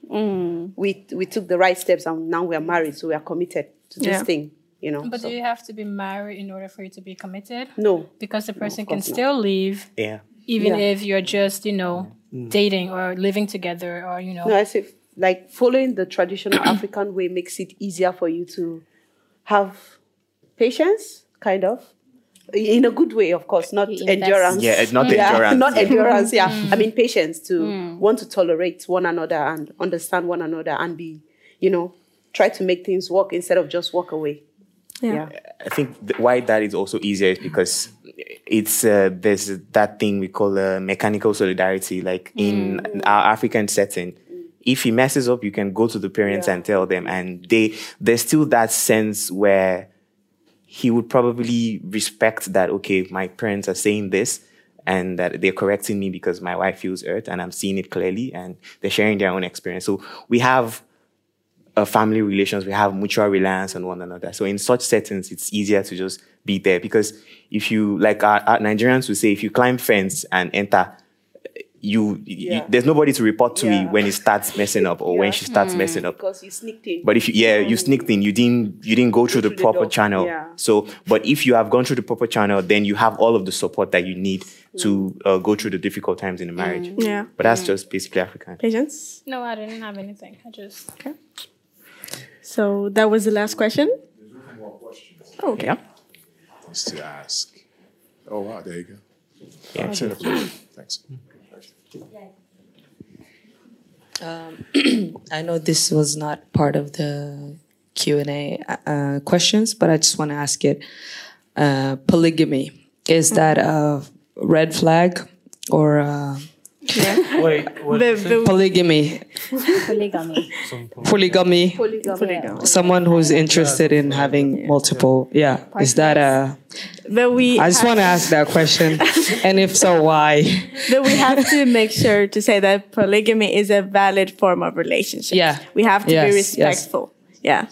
mm. we we took the right steps and now we are married, so we are committed to this Yeah. thing. You know. But so- do you have to be married in order for you to be committed? No. Because the person of can course not. still leave, Yeah. even Yeah. if you're just, you know, Mm. dating or living together or, you know. No, I say like following the traditional African way makes it easier for you to have patience, kind of. In a good way, of course, not invest. endurance. Yeah, not endurance, Not endurance, yeah. Mm. I mean patience to want to tolerate one another and understand one another and be, you know, try to make things work instead of just walk away. Yeah. I think th- why that is also easier is because it's uh, there's that thing we call uh, mechanical solidarity. Like in our African setting, if he messes up, you can go to the parents and tell them, and they there's still that sense where he would probably respect that. Okay, my parents are saying this. And that they're correcting me because my wife feels hurt, and I'm seeing it clearly, and they're sharing their own experience. So we have uh, family relations, we have mutual reliance on one another. So in such settings, it's easier to just be there because if you, like our, our Nigerians would say, if you climb fence and enter, you, you- there's nobody to report to it when it starts messing up or when she starts Mm. messing up. Because you sneaked in. But if you, yeah, you sneaked in, you didn't, you didn't go through the through the proper door, channel. yeah. So, but if you have gone through the proper channel, then you have all of the support that you need to uh, go through the difficult times in the marriage. Yeah. But that's just basically African. Patience. No, I didn't have anything. I just. Okay. So that was the last question. Oh, okay. Yeah. Wants to ask. Oh wow, there you go. Yeah. Turn it. Thanks. Um, I know this was not part of the Q and A uh, questions, but I just want to ask it. Uh, polygamy is that a red flag or Wait, what? polygamy? Polygamy. Polygamy. Polygamy. Someone who's interested in having multiple. Yeah, is that a? But we. I just want to ask that question, and if so, why? But we have to make sure to say that polygamy is a valid form of relationship. Yeah. We have to Yes, be yes. respectful. Yeah.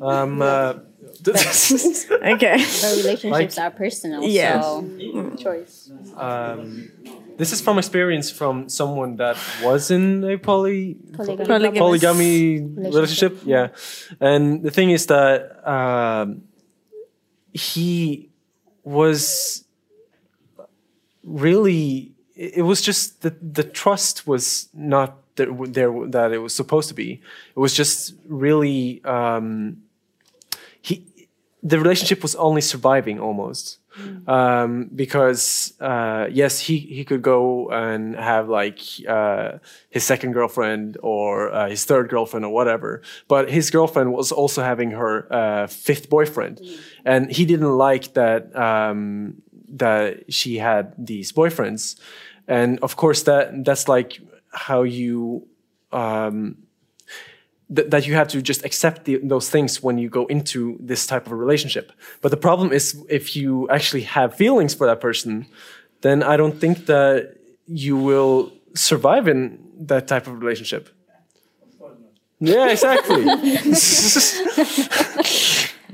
Um, uh, okay. But relationships are personal. Yeah. So. Choice. um, this is from experience from someone that was in a poly Polygamous. Polygamous polygamy relationship. Yeah, and the thing is that um, he was really. It it was just the the trust was not there, there that it was supposed to be. It was just really um, he. The relationship was only surviving almost um, because uh, yes, he he could go and have like uh, his second girlfriend or uh, his third girlfriend or whatever, but his girlfriend was also having her uh, fifth boyfriend, and he didn't like that um, that she had these boyfriends, and of course that that's like how you. Um, th- that you have to just accept the, those things when you go into this type of a relationship. But the problem is if you actually have feelings for that person, then I don't think that you will survive in that type of relationship. Yeah, exactly.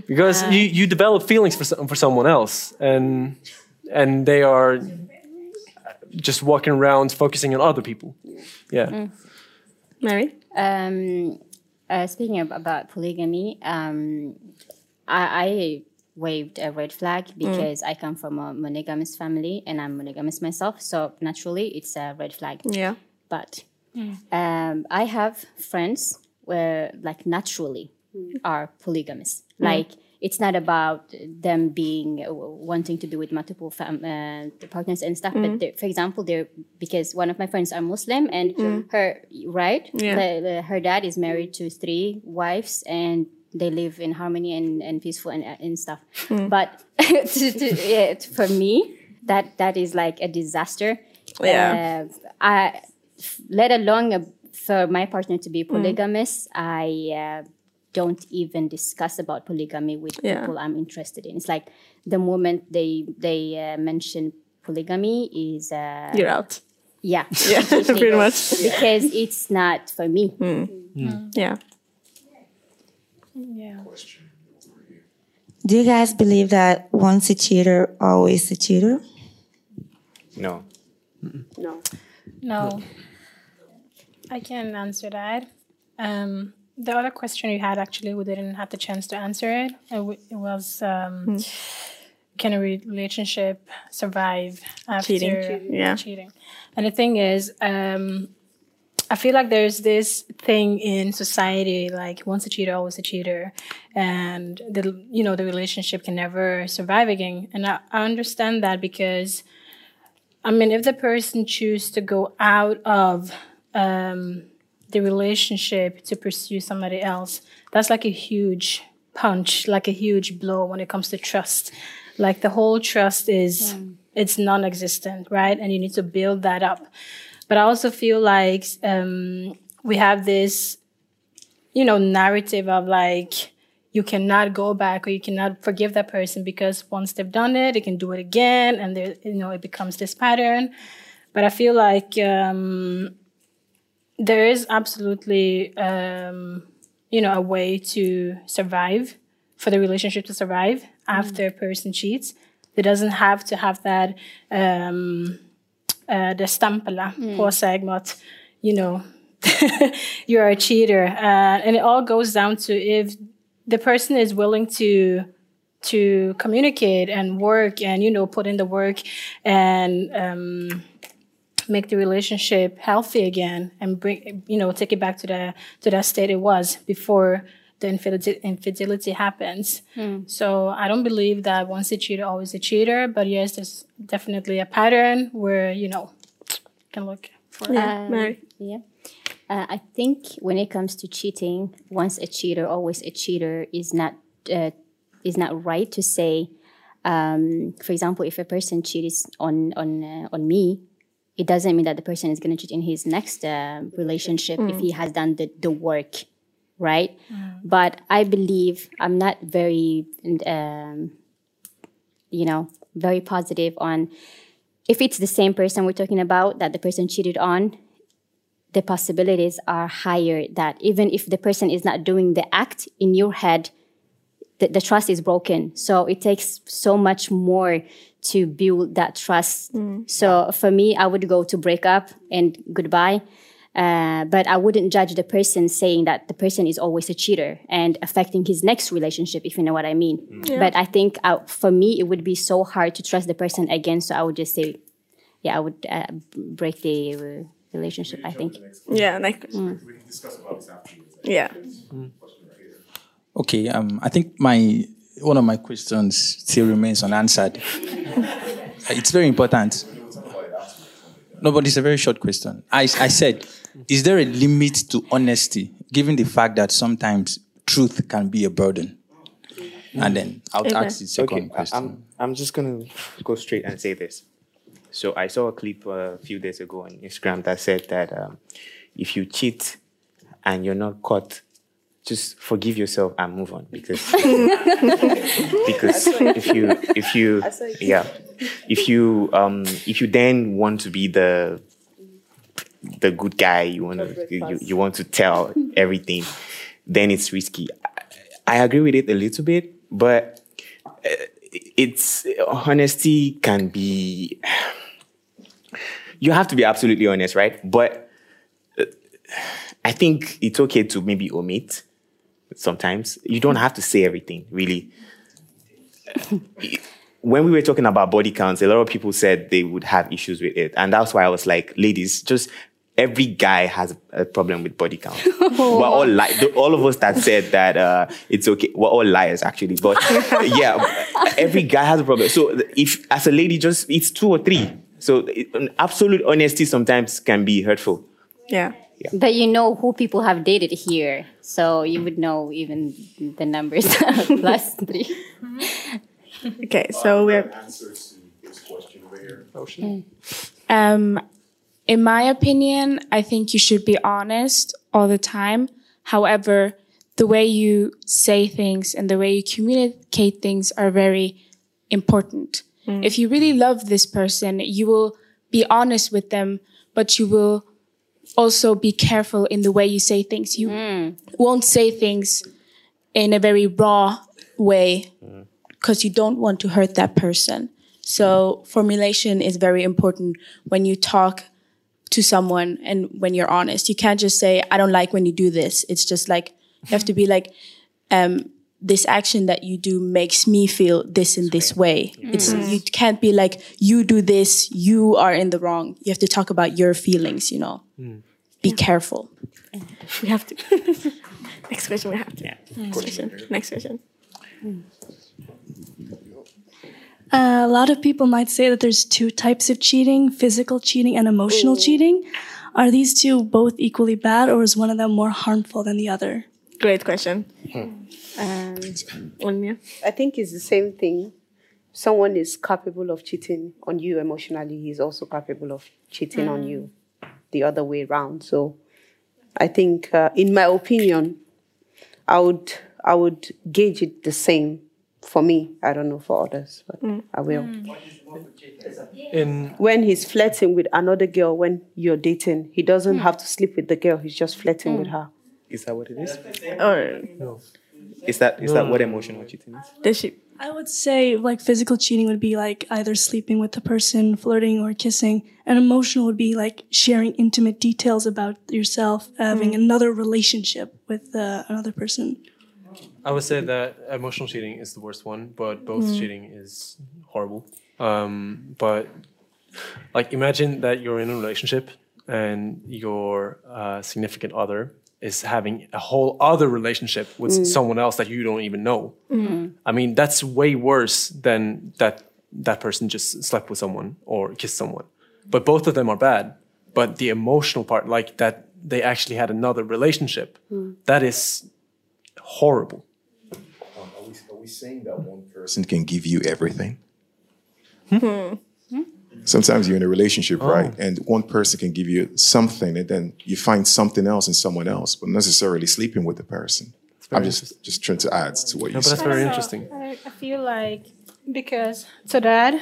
because you, you develop feelings for some- for someone else, and and they are just walking around focusing on other people. Yeah. Mm. Mary? Um, uh, speaking of, about polygamy, um, I, I waved a red flag because I come from a monogamous family and I'm monogamous myself. So naturally, it's a red flag. Yeah. But um, I have friends where, like, naturally are polygamous. Mm. Like, it's not about them being uh, wanting to do with multiple fam- uh, partners and stuff. Mm. But for example, they're because one of my friends are Muslim and Mm. her right, Yeah. the- the- her dad is married to three wives and they live in harmony and, and peaceful and, and stuff. Mm. But to, to, yeah, for me, that that is like a disaster. Yeah. Uh, I, let alone uh, for my partner to be polygamous, I uh, don't even discuss about polygamy with Yeah. people I'm interested in. It's like the moment they they uh, mention polygamy is uh, You're out. Yeah, Yeah, completely. pretty much. because it's not for me. Yeah. Yeah. Do you guys believe that once a cheater, always a cheater? No. No. No. I can answer that. Um, the other question you had, actually, we didn't have the chance to answer it. It, was um, can a relationship survive after Cheating. Yeah. cheating? And the thing is, um, I feel like there's this thing in society like once a cheater, always a cheater, and the you know the relationship can never survive again. And I, I understand that because, I mean, if the person choose to go out of um, the relationship to pursue somebody else, that's like a huge punch, like a huge blow when it comes to trust. Like the whole trust is it's non-existent, right? And you need to build that up. But I also feel like um, we have this, you know, narrative of like you cannot go back or you cannot forgive that person because once they've done it, they can do it again, and there, you know, it becomes this pattern. But I feel like um, there is absolutely, um, you know, a way to survive for the relationship to survive after a person cheats. It doesn't have to have that um, uh, the stämpla på sig med you know, you're a cheater. Uh, and it all goes down to if the person is willing to to communicate and work and you know put in the work and um, make the relationship healthy again and bring you know take it back to the to that state it was before the infidelity, infidelity happens. So I don't believe that once a cheater, always a cheater. But yes, there's definitely a pattern where you know can look for Um, Yeah. Uh, I think when it comes to cheating, once a cheater, always a cheater is not uh, is not right to say. Um, for example, if a person cheats on on uh, on me, it doesn't mean that the person is going to cheat in his next uh, relationship if Mm. he has done the, the work, right? But I believe I'm not very, um, you know, very positive on if it's the same person we're talking about that the person cheated on the possibilities are higher that even if the person is not doing the act in your head the, the trust is broken so it takes so much more to build that trust so for me i would go to break up and goodbye uh, but I wouldn't judge the person saying that the person is always a cheater and affecting his next relationship, if you know what I mean. Yeah. But I think uh, for me, it would be so hard to trust the person again. So I would just say, yeah, I would uh, break the uh, relationship, I think. Yeah, like Mm. We can discuss about this afterwards. Yeah. Okay, um, I think my one of my questions still remains unanswered. it's very important. No, but it's a very short question. I, I said, is there a limit to honesty, given the fact that sometimes truth can be a burden? And then I'll Okay. ask the second Okay, I- question. I'm, I'm just going to go straight and say this. So I saw a clip uh, a few days ago on Instagram that said that um, if you cheat and you're not caught, just forgive yourself and move on because because if you if you I saw it. yeah if you um if you then want to be the the good guy. You want to you, you want to tell everything. Then it's risky. I, I agree with it a little bit, but uh, it's honesty can be. You have to be absolutely honest, right? But uh, I think it's okay to maybe omit sometimes. You don't have to say everything, really. when we were talking about body counts, a lot of people said they would have issues with it. And that's why I was like, ladies, just every guy has a problem with body count. we're all li- all of us that said that uh, it's okay. We're all liars, actually. But yeah, every guy has a problem. So if as a lady, just it's two or three. So it, absolute honesty sometimes can be hurtful. Yeah. But you know who people have dated here, so you would know even the numbers plus three. Okay, so we're. Answers to this question over here. Oh, shit. Um, in my opinion, I think you should be honest all the time. However, the way you say things and the way you communicate things are very important. Mm. If you really love this person, you will be honest with them, but you will also be careful in the way you say things. You won't say things in a very raw way because you don't want to hurt that person. So formulation is very important when you talk to someone and when you're honest. You can't just say, I don't like when you do this. It's just like, you have to be like, um, this action that you do makes me feel this in this way. It's Mm. you can't be like, you do this, you are in the wrong. You have to talk about your feelings, you know. Be careful. We have to. Next question. We have to. Next question. Next question. Uh, a lot of people might say that there's two types of cheating physical cheating and emotional cheating. Are these two both equally bad, or is one of them more harmful than the other? Great question. Um, I think it's the same thing. Someone is capable of cheating on you emotionally, he's also capable of cheating on Mm. you the other way around. So I think, uh, in my opinion, I would I would gauge it the same for me. I don't know for others, but Mm. I will. In When he's flirting with another girl when you're dating, he doesn't have to sleep with the girl. He's just flirting with her. Is that what it is? Or no. Is that is that what emotional cheating is? Does she? I would say like physical cheating would be like either sleeping with the person, flirting, or kissing, and emotional would be like sharing intimate details about yourself, having another relationship with uh, another person. I would say that emotional cheating is the worst one, but both Mm. cheating is horrible. Um, but like, imagine that you're in a relationship and your uh, significant other is having a whole other relationship with Mm. someone else that you don't even know. Mm. I mean, that's way worse than that that person just slept with someone or kissed someone. But both of them are bad. But the emotional part, like that they actually had another relationship, Mm. that is horrible. Um, are, we, are we saying that one person can give you everything? Hmm. Sometimes you're in a relationship, Oh. right? And one person can give you something, and then you find something else in someone else, but necessarily sleeping with the person. I'm just just trying to add to what you No, but said. that's very So, interesting. I, I feel like because to that.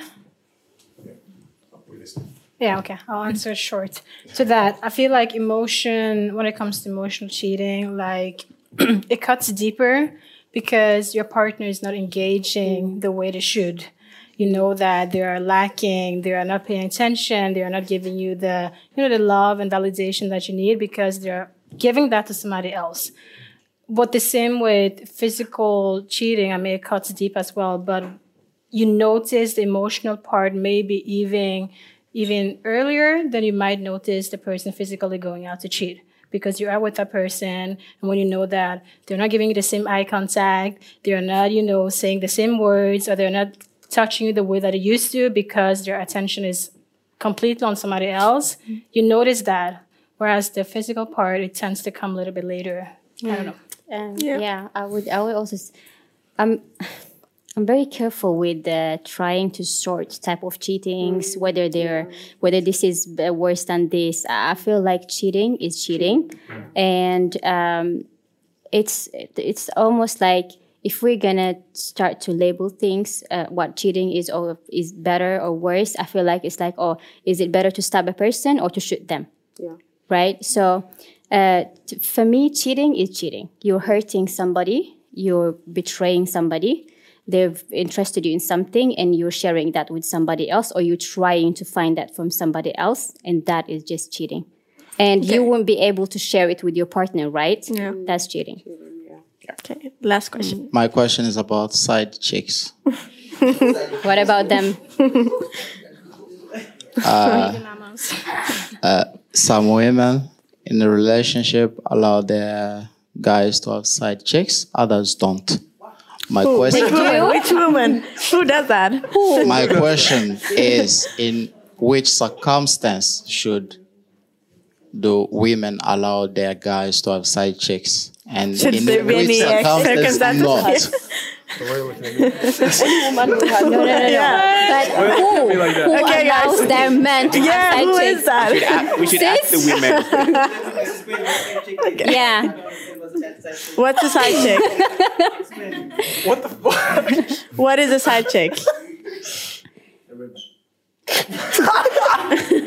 Yeah, okay. I'll answer short. To that, I feel like emotion, when it comes to emotional cheating, like it cuts deeper because your partner is not engaging the way they should. You know that they are lacking, they are not paying attention, they are not giving you the, you know, the love and validation that you need because they're giving that to somebody else. But the same with physical cheating, I mean, it cuts deep as well. But you notice the emotional part maybe even even earlier than you might notice the person physically going out to cheat because you are with that person and when you know that they're not giving you the same eye contact they're not you know saying the same words or they're not touching you the way that it used to because their attention is completely on somebody else you notice that whereas the physical part it tends to come a little bit later i don't know Um, yeah. I would. I would also. I'm. I'm very careful with uh, trying to sort type of cheatings, whether they're whether this is uh, worse than this. I feel like cheating is cheating, and um, it's it's almost like if we're gonna start to label things, uh, what cheating is or is better or worse. I feel like it's like, oh, is it better to stab a person or to shoot them? Yeah. right? So uh, t- for me, cheating is cheating. You're hurting somebody, you're betraying somebody. They've interested you in something and you're sharing that with somebody else, or you're trying to find that from somebody else, and that is just cheating. And you won't be able to share it with your partner, right? Yeah. That's cheating. Okay, last question. My question is about side chicks. what about them? Uh, uh, some women in a relationship allow their guys to have side chicks, others don't. My Who? question Which woman? Which woman? Who does that? Who? My question is in which circumstance should do women allow their guys to have side chicks? And Should in there be which any, circumstance circumstances? not? no, no, no, no. But who, who Okay, guys. allows their men to Yeah, have side who chicks? is that? We should, a- we should ask the women. Yeah. What's a side chick? What the fuck? What is a side chick?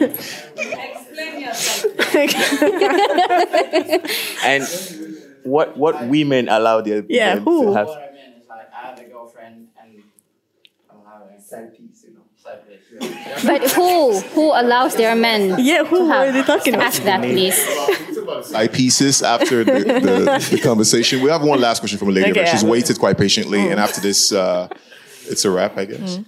Explain yourself. and what what women allow their Yeah, them who? to have I have a girlfriend and I'm having side piece, you know, side But who who allows their men? Yeah, who to have, are they talking about? Ask that, please. Eyepieces after the, the, the conversation. We have one last question from a lady. Okay, but She's yeah. waited quite patiently, Mm. and after this, uh, it's a wrap, I guess.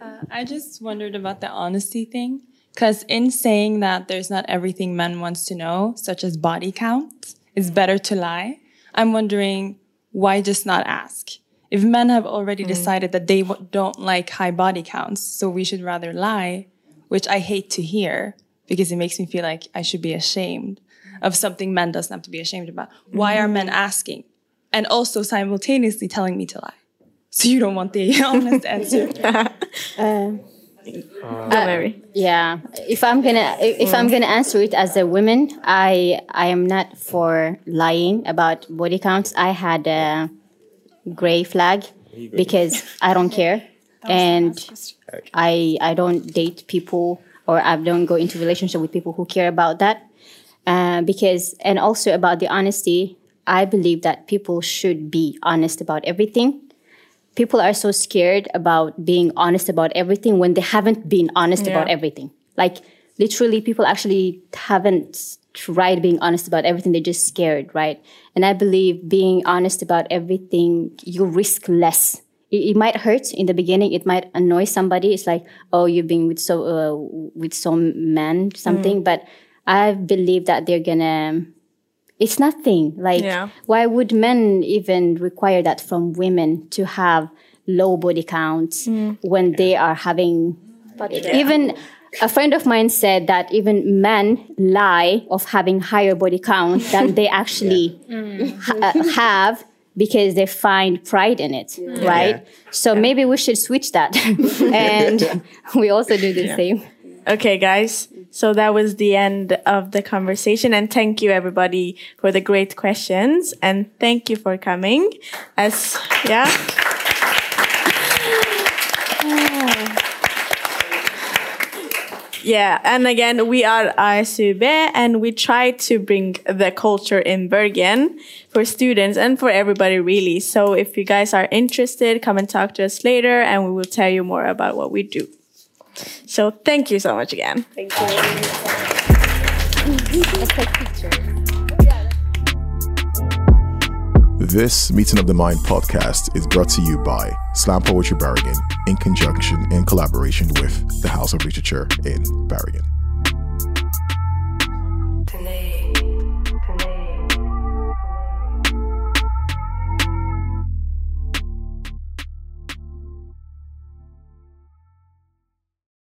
Uh, I just wondered about the honesty thing. Because in saying that there's not everything men wants to know, such as body count, it's better to lie. I'm wondering why just not ask? If men have already decided that they w- don't like high body counts, so we should rather lie, which I hate to hear because it makes me feel like I should be ashamed of something men doesn't have to be ashamed about. Why are men asking? And also simultaneously telling me to lie. So you don't want the honest answer. Uh, Don't worry. Yeah, if I'm gonna if Mm. I'm gonna answer it as a woman, I I am not for lying about body counts. I had a gray flag because I don't care, and I I don't date people or I don't go into relationship with people who care about that. Uh, because and also about the honesty, I believe that people should be honest about everything people are so scared about being honest about everything when they haven't been honest Yeah. about everything. Like literally, people actually haven't tried being honest about everything. They're just scared, right? And I believe being honest about everything, you risk less. It, it might hurt in the beginning. It might annoy somebody. It's like, oh, you've been with so uh, with some man something, Mm. but I believe that they're gonna. It's nothing. Like, Yeah. why would men even require that from women to have low body counts when they are having even a friend of mine said that even men lie of having higher body count than they actually ha- uh, have because they find pride in it right? So maybe we should switch that. And we also do the Yeah. same Okay, guys. So that was the end of the conversation. And thank you, everybody, for the great questions. And thank you for coming. As, yeah. Yeah, and again, we are ASUB and we try to bring the culture in Bergen for students and for everybody really. So if you guys are interested, come and talk to us later and we will tell you more about what we do. So thank you so much again. Thank you. This Meeting of the Mind podcast is brought to you by Slam Poetry Bergen in conjunction and collaboration with the House of Literature in Bergen.